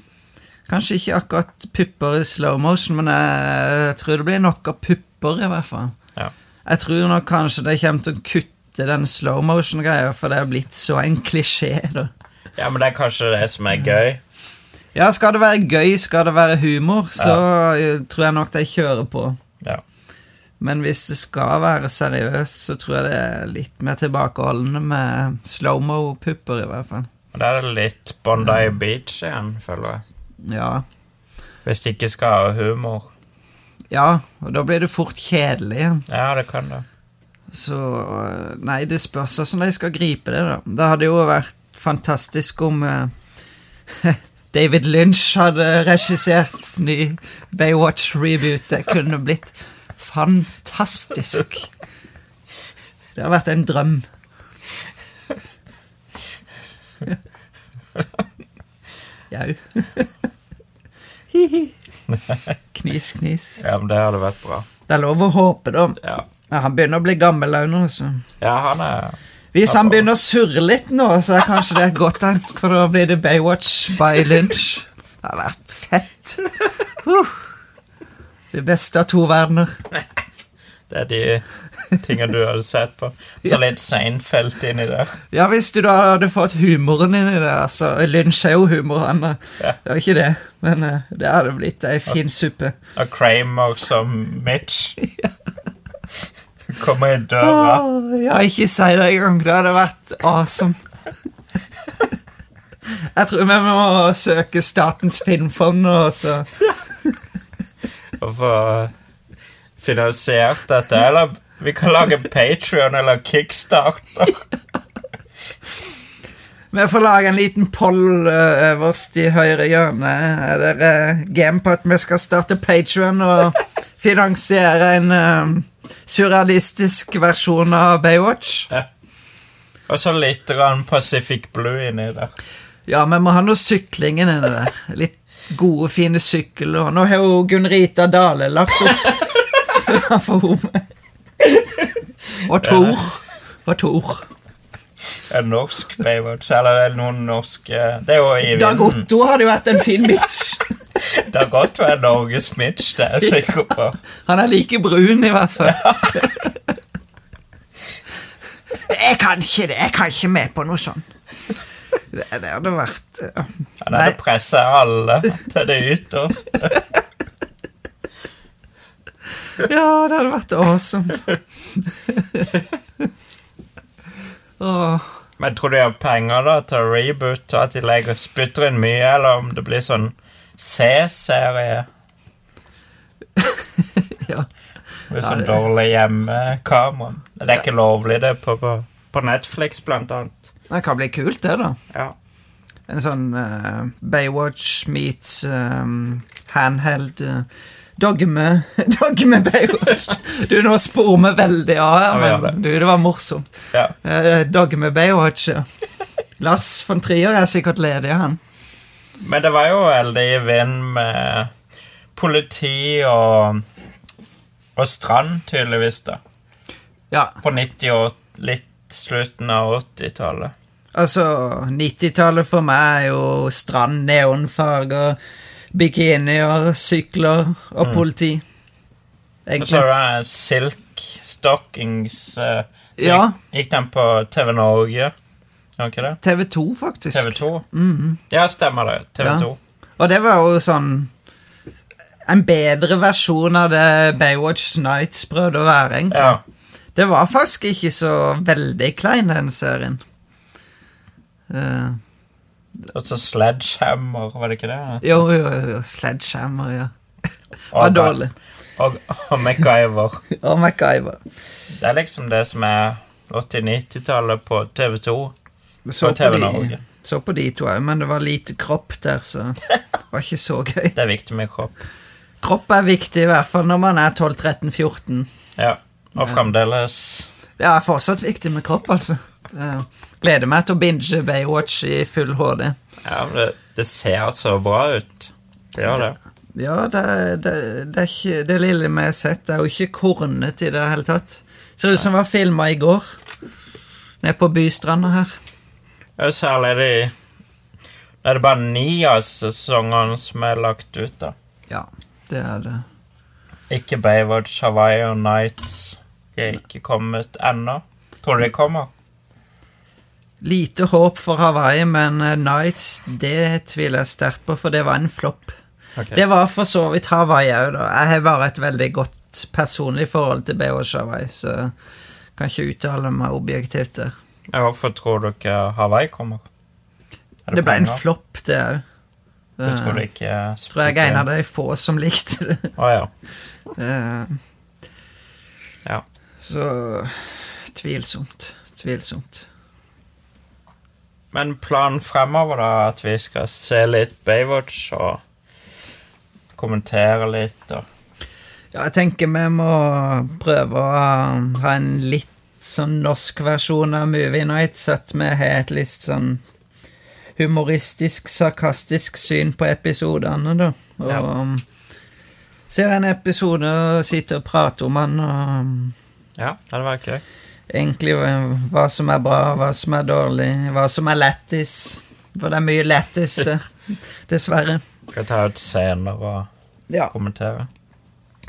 Speaker 2: Kanskje ikke akkurat pupper i slow motion, men jeg tror det blir nok av pupper, i hvert fall.
Speaker 1: Ja.
Speaker 2: Jeg tror nok kanskje de kommer til å kutte den slow motion-greia, for det er blitt så en klisjé, da.
Speaker 1: Ja, men det er kanskje det som er gøy.
Speaker 2: Ja, skal det være gøy, skal det være humor, så ja. tror jeg nok de kjører på.
Speaker 1: Ja.
Speaker 2: Men hvis det skal være seriøst, så tror jeg det er litt mer tilbakeholdende med slow-mo-pupper, i hvert fall.
Speaker 1: Og da er det litt Bondi Beach igjen, føler jeg.
Speaker 2: Ja.
Speaker 1: Hvis det ikke skal ha humor.
Speaker 2: ja, og da blir det fort kjedelig.
Speaker 1: Ja, det kan det.
Speaker 2: Så øh, Nei, det spørs hvordan de skal gripe det, da. Det hadde jo vært fantastisk om uh, <laughs> David Lynch hadde regissert ny Baywatch-reboot. Det kunne blitt fantastisk. Det har vært en drøm. <laughs> Jau. <laughs> Hi-hi. Knis, knis.
Speaker 1: Ja, men det hadde vært bra.
Speaker 2: Det er lov å håpe, da.
Speaker 1: Ja,
Speaker 2: Ja, han begynner å bli gammel òg nå, så
Speaker 1: ja han er
Speaker 2: Hvis han begynner å surre litt nå, så er kanskje det et godt tegn, for da blir det Baywatch by Lynch. Det har vært fett. <laughs> Uh. Det beste av to verdener. <laughs>
Speaker 1: Det er de tingene du hadde sett på. Så litt Seinfeld inni der.
Speaker 2: Ja, hvis du da hadde fått humoren inn i det, altså Lynch er jo humor, han er-
Speaker 1: Ja.
Speaker 2: Det var ikke det, men eh, det hadde blitt ei fin suppe.
Speaker 1: Og Kramer som Mitch. <laughs> Kommer i døra.
Speaker 2: Oh, ja, ikke si det engang. Det hadde vært awesome. <laughs> Jeg tror vi må søke Statens filmfond og så
Speaker 1: Og få finansiert dette. Eller vi kan lage Patrion eller Kickstarter. <laughs>
Speaker 2: Vi får lage en liten poll eh, øverst i høyre hjørne. Er dere game på at vi skal starte Patreon og finansiere en um, surrealistisk versjon av Baywatch?
Speaker 1: Ja. Og så litt grann Pacific Blue inni der.
Speaker 2: Ja, vi må ha noe sykling inni der. Litt gode, fine sykler. Nå har jo Gunn-Rita Dale lagt opp. <laughs> Hun med. Og Tor. Og Tor.
Speaker 1: En norsk Baywatch. Eller det er noen norske Det er jo i
Speaker 2: Dag
Speaker 1: vinden.
Speaker 2: Otto hadde jo vært en fin bitch.
Speaker 1: Har godt vært Norges Mitch, det er jeg sikker på.
Speaker 2: Han er like brun, i hvert fall. Jeg kan ikke det. Jeg kan ikke med på noe sånt. Det, det hadde vært ja.
Speaker 1: Han hadde pressa alle til det ytterste.
Speaker 2: Ja, det hadde vært awesome. <laughs> oh.
Speaker 1: Men tror du de har penger da til å reboot, og at de legger, spytter inn mye, eller om det blir sånn C-serie? <laughs>
Speaker 2: Ja.
Speaker 1: Med sånn
Speaker 2: det-
Speaker 1: dårlig hjemmekamera. Det er ikke lovlig, det, på, på, på Netflix, blant annet.
Speaker 2: Det kan bli kult, det, da.
Speaker 1: Ja.
Speaker 2: En sånn uh, Baywatch meets um, handheld uh, Dogme <laughs> Dogme Baywatch. Du, nå spor vi veldig av her,
Speaker 1: Ja,
Speaker 2: men du, det var morsomt.
Speaker 1: ja.
Speaker 2: Uh, Dogme Baywatch. Lars von Trier er sikkert ledig, han.
Speaker 1: Men det var jo veldig i vind med politi og, og strand, tydeligvis, da.
Speaker 2: Ja,
Speaker 1: På 90- og litt slutten av 80-tallet.
Speaker 2: altså 90-tallet for meg er jo strand, neonfarger, bikinier, sykler og politi.
Speaker 1: Og så
Speaker 2: det
Speaker 1: har Silk Stockings uh,
Speaker 2: Ja.
Speaker 1: gikk, den på TV Norge? Okay.
Speaker 2: TV2, faktisk.
Speaker 1: TV 2?
Speaker 2: Mhm.
Speaker 1: Ja, stemmer det. TV 2.
Speaker 2: Og det var jo sånn En bedre versjon av det Baywatch Nights prøvde å være, egentlig.
Speaker 1: Ja.
Speaker 2: Det var faktisk ikke så veldig klein, den serien. Eh,
Speaker 1: Og så Sledgehammer, var det ikke det?
Speaker 2: jo, jo, jo, Sledgehammer, ja. Var
Speaker 1: Og,
Speaker 2: dårlig.
Speaker 1: og, og MacGyver. <laughs>
Speaker 2: Og MacGyver.
Speaker 1: Det er liksom det som er 80-90-tallet på TV 2
Speaker 2: Så
Speaker 1: og TV Norge.
Speaker 2: så på de to òg, men det var lite kropp der, så det var ikke så gøy. <laughs>
Speaker 1: Det er viktig med kropp.
Speaker 2: Kropp er viktig, i hvert fall når man er 12-13-14.
Speaker 1: Ja. Og fremdeles
Speaker 2: Det er fortsatt viktig med kropp, altså. Eh, gleder meg til å binge Baywatch i full HD.
Speaker 1: Ja, det, det ser så bra ut. Det gjør det.
Speaker 2: Ja, det, det, det ikke Det lille vi har sett, er jo ikke kornete i det hele tatt. Ser ut som det var filma i går. Nede på bystranda her.
Speaker 1: Ja, Særlig de Det er det bare ni av sesongene som er lagt ut, da.
Speaker 2: Ja, det er det.
Speaker 1: Ikke Baywatch, Hawaii og Nights. De er ikke kommet ennå. Tror du de kommer?
Speaker 2: Lite håp for Hawaii, men eh, Nights det tviler jeg sterkt på, for det var en flopp.
Speaker 1: Okay.
Speaker 2: Det var for så vidt Hawaii òg, da. Jeg har bare et veldig godt personlig forhold til Baywatch Hawaii, så jeg kan ikke uttale meg objektivt der.
Speaker 1: Hvorfor tror dere Hawaii kommer? Det,
Speaker 2: Det ble en flopp, det òg.
Speaker 1: Du tror det ikke
Speaker 2: Tror jeg er en av de få som likte det.
Speaker 1: Å ja.
Speaker 2: Eh,
Speaker 1: ja.
Speaker 2: Så tvilsomt. Tvilsomt.
Speaker 1: Men planen fremover, da, at vi skal se litt Baywatch og kommentere litt og
Speaker 2: Ja, jeg tenker vi må prøve å ha en litt sånn norsk versjon av Movie Nights, at vi har et litt sånn humoristisk, sarkastisk syn på episodene, da. Og
Speaker 1: Ja.
Speaker 2: um, ser en episode og sitter og prater om den, og
Speaker 1: Ja, det hadde vært gøy.
Speaker 2: Egentlig hva- hva som er bra, hva som er dårlig, hva som er lættis. For det er mye lættis der, <laughs> dessverre.
Speaker 1: Skal ta ut scener og
Speaker 2: Ja.
Speaker 1: kommentere.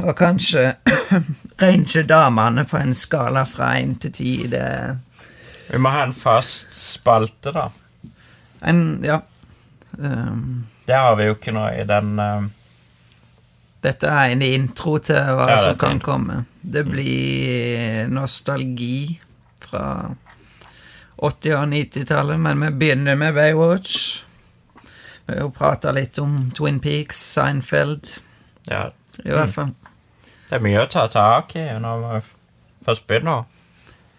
Speaker 2: Og kanskje <clears throat> range damene på en skala fra én til ti. Det
Speaker 1: Vi må ha en fast spalte, da.
Speaker 2: en Ja. Um,
Speaker 1: Det har vi jo ikke nå i den eh,
Speaker 2: dette er en intro til hva
Speaker 1: Ja,
Speaker 2: som kan komme. Det blir nostalgi fra 80- og 90-tallet, men vi begynner med Baywatch. Vi har jo prata litt om Twin Peaks, Seinfeld,
Speaker 1: Ja,
Speaker 2: i hvert
Speaker 1: Mm.
Speaker 2: fall.
Speaker 1: det er mye å ta tak i når vi først begynner.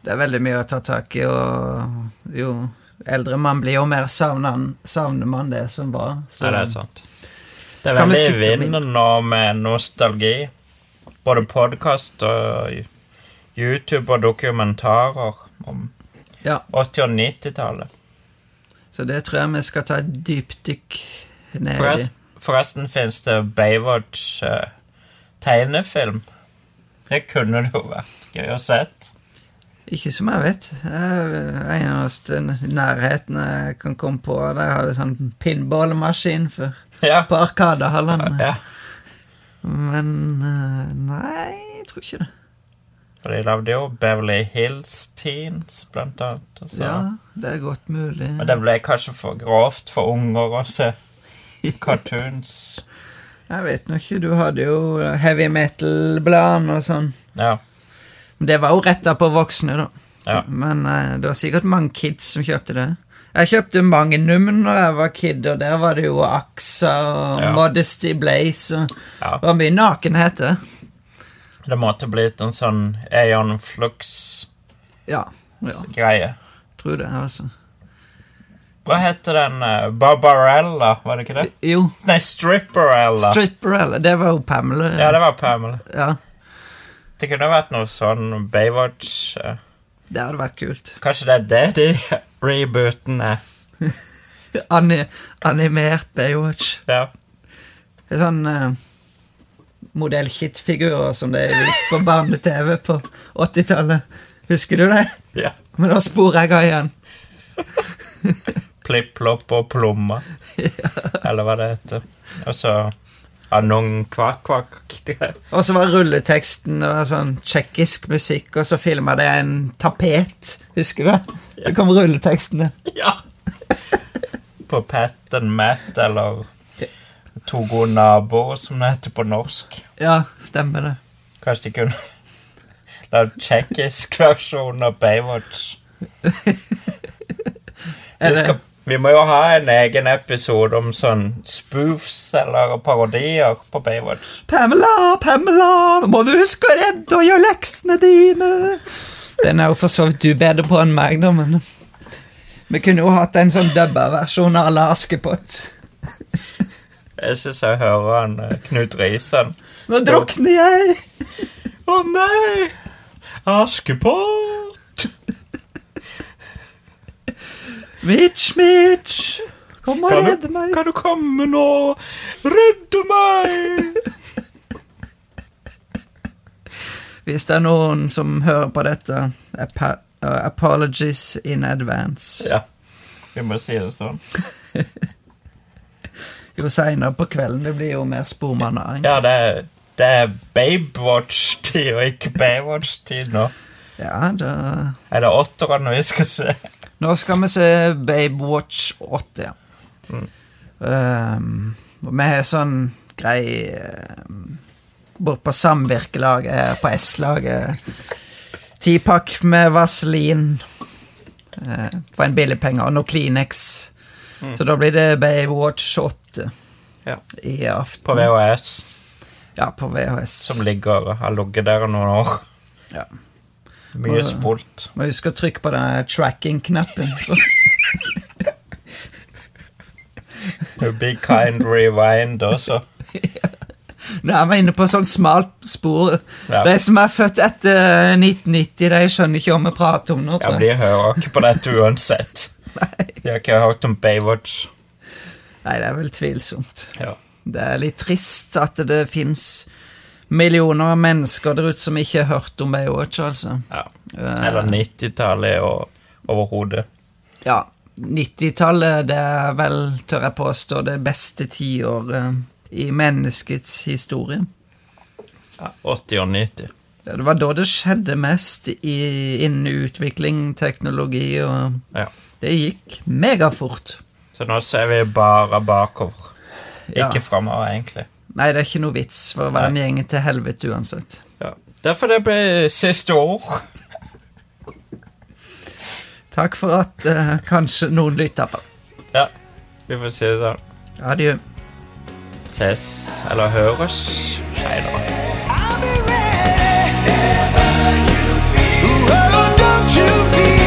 Speaker 2: Det er veldig mye å ta tak i, og jo eldre man blir, jo mer savner, man det som var. Så
Speaker 1: Nei, det er sant. Det er veldig
Speaker 2: vinnende med-
Speaker 1: nostalgi. Både podkast og YouTube og dokumentarer om
Speaker 2: Ja.
Speaker 1: 80- og 90-tallet.
Speaker 2: Så det tror jeg vi skal ta et dypdykk ned i.
Speaker 1: Forresten, forresten finnes det Baywatch uh, tegnefilm. Det kunne det jo vært gøy å sett.
Speaker 2: Ikke som jeg vet. Jeg- Eneste nærheten jeg kan komme på, der hadde sånn pinballmaskin før.
Speaker 1: Ja.
Speaker 2: På Arkadehallene.
Speaker 1: ja.
Speaker 2: Men eh, nei, jeg tror ikke det.
Speaker 1: For de lagde jo Beverly Hills Teens, blant annet. Altså.
Speaker 2: Ja, det er godt mulig.
Speaker 1: Men det ble kanskje for grovt for unger å se <laughs> cartoons.
Speaker 2: Jeg vet nå ikke, du hadde jo heavy metal-bladene og sånn.
Speaker 1: Ja.
Speaker 2: Men det var jo retta på voksne, da. Så,
Speaker 1: Ja.
Speaker 2: Men uh, det var sikkert mange kids som kjøpte det. Jeg kjøpte Magnum når jeg var kid, og der var det jo Axa og
Speaker 1: Ja.
Speaker 2: Modesty Blaze. Og
Speaker 1: ja.
Speaker 2: det var mye nakenhet, der.
Speaker 1: Det måtte blitt en sånn Aeon Flux-greie.
Speaker 2: Ja, ja, tror det, altså.
Speaker 1: Hva heter den? eh, Barbarella, var det ikke det?
Speaker 2: Jo,
Speaker 1: Nei, Stripperella.
Speaker 2: Stripperella, det var jo Pamela.
Speaker 1: ja, det var Pamela.
Speaker 2: Ja,
Speaker 1: Det kunne vært noe sånn Baywatch Uh,
Speaker 2: det hadde vært kult.
Speaker 1: Kanskje det er det de rebooten er.
Speaker 2: Ani animert Baywatch.
Speaker 1: Ja.
Speaker 2: Det er sånn uh, modell-kit-figurer som det er vist på barne-TV på 80-tallet. Husker du det?
Speaker 1: ja.
Speaker 2: Men da sporer jeg av igjen.
Speaker 1: Plipp-plopp og plomma. <laughs> Eller hva det heter. Og så Anong kvak-kvak.
Speaker 2: Og så var rulleteksten var sånn tsjekkisk musikk, og så filma det en tapet. Husker du det? Det kom rulletekstene.
Speaker 1: Ja. På Pat and Matt, eller To gode naboer, som det heter på norsk.
Speaker 2: Ja, stemmer det.
Speaker 1: Kanskje de kunne lagd tsjekkisk versjon av Baywatch. Vi, skal, vi må jo ha en egen episode om sånn spoofs eller parodier på Baywatch.
Speaker 2: Pamela, Pamela, må du huske å redde og gjøre leksene dine. Den er jo for så vidt du bedre på enn meg, da, men Vi kunne jo hatt en sånn dubba versjon av La Askepott.
Speaker 1: Jeg syns jeg hører han eh, Knut Risan.
Speaker 2: Nå drukner jeg!
Speaker 1: Å nei! Askepott!
Speaker 2: Mitch, Mitch, kom og
Speaker 1: Kan
Speaker 2: redde
Speaker 1: du,
Speaker 2: meg.
Speaker 1: kan du komme nå? Redde meg! <laughs>
Speaker 2: Hvis det er noen som hører på dette, ap uh, apologies in advance.
Speaker 1: Ja, vi må si det sånn. <laughs>
Speaker 2: Jo seinere på kvelden, det blir jo mer spormannaring.
Speaker 1: Ja, det er, det er Babewatch-tid og ikke Baywatch-tid nå.
Speaker 2: Ja, da
Speaker 1: Er det åtterne vi skal se?
Speaker 2: Nå skal vi se Babe Watch 8, ja.
Speaker 1: Mm.
Speaker 2: Um, vi har sånn grei um, Bort på samvirkelaget her på S-laget. Tipakk med vaselin uh, for en billig penge, og noe Kleenex.
Speaker 1: Mm.
Speaker 2: Så da blir det Babe Watch 8
Speaker 1: Ja.
Speaker 2: i aften.
Speaker 1: På VHS,
Speaker 2: Ja, på VHS.
Speaker 1: som ligger har ligget der noen år.
Speaker 2: Ja.
Speaker 1: Mye spolt.
Speaker 2: Må huske å trykke på den tracking-knappen.
Speaker 1: Be kind rewind også.
Speaker 2: Nå er vi inne på sånn smalt spor.
Speaker 1: Ja.
Speaker 2: De som er født etter 1990, de skjønner ikke hva vi prater om nå.
Speaker 1: Ja. De hører ikke på dette uansett. <laughs> De har ikke hørt om Baywatch.
Speaker 2: Nei, det er vel tvilsomt.
Speaker 1: Ja.
Speaker 2: Det er litt trist at det fins millioner av mennesker der ute som ikke har hørt om Baywatch, altså.
Speaker 1: Ja.
Speaker 2: Eh,
Speaker 1: Eller 90-tallet og overhodet.
Speaker 2: Ja. 90-tallet, det er vel, tør jeg påstå, det beste tiåret i menneskets historie.
Speaker 1: Ja, 80 og 90.
Speaker 2: Ja, Det var da det skjedde mest i, innen utvikling, teknologi, og
Speaker 1: Ja.
Speaker 2: det gikk megafort.
Speaker 1: Så nå ser vi bare bakover.
Speaker 2: Ja.
Speaker 1: Ikke framover, egentlig.
Speaker 2: Nei, det er ikke noe vits, for å være en gjeng til helvete uansett.
Speaker 1: Ja. Derfor det ble siste år.
Speaker 2: Takk for at uh, kanskje noen lytter på.
Speaker 1: Ja, vi får si det sånn.
Speaker 2: Adjø.
Speaker 1: Ses eller høres seinere.
Speaker 3: I'll you be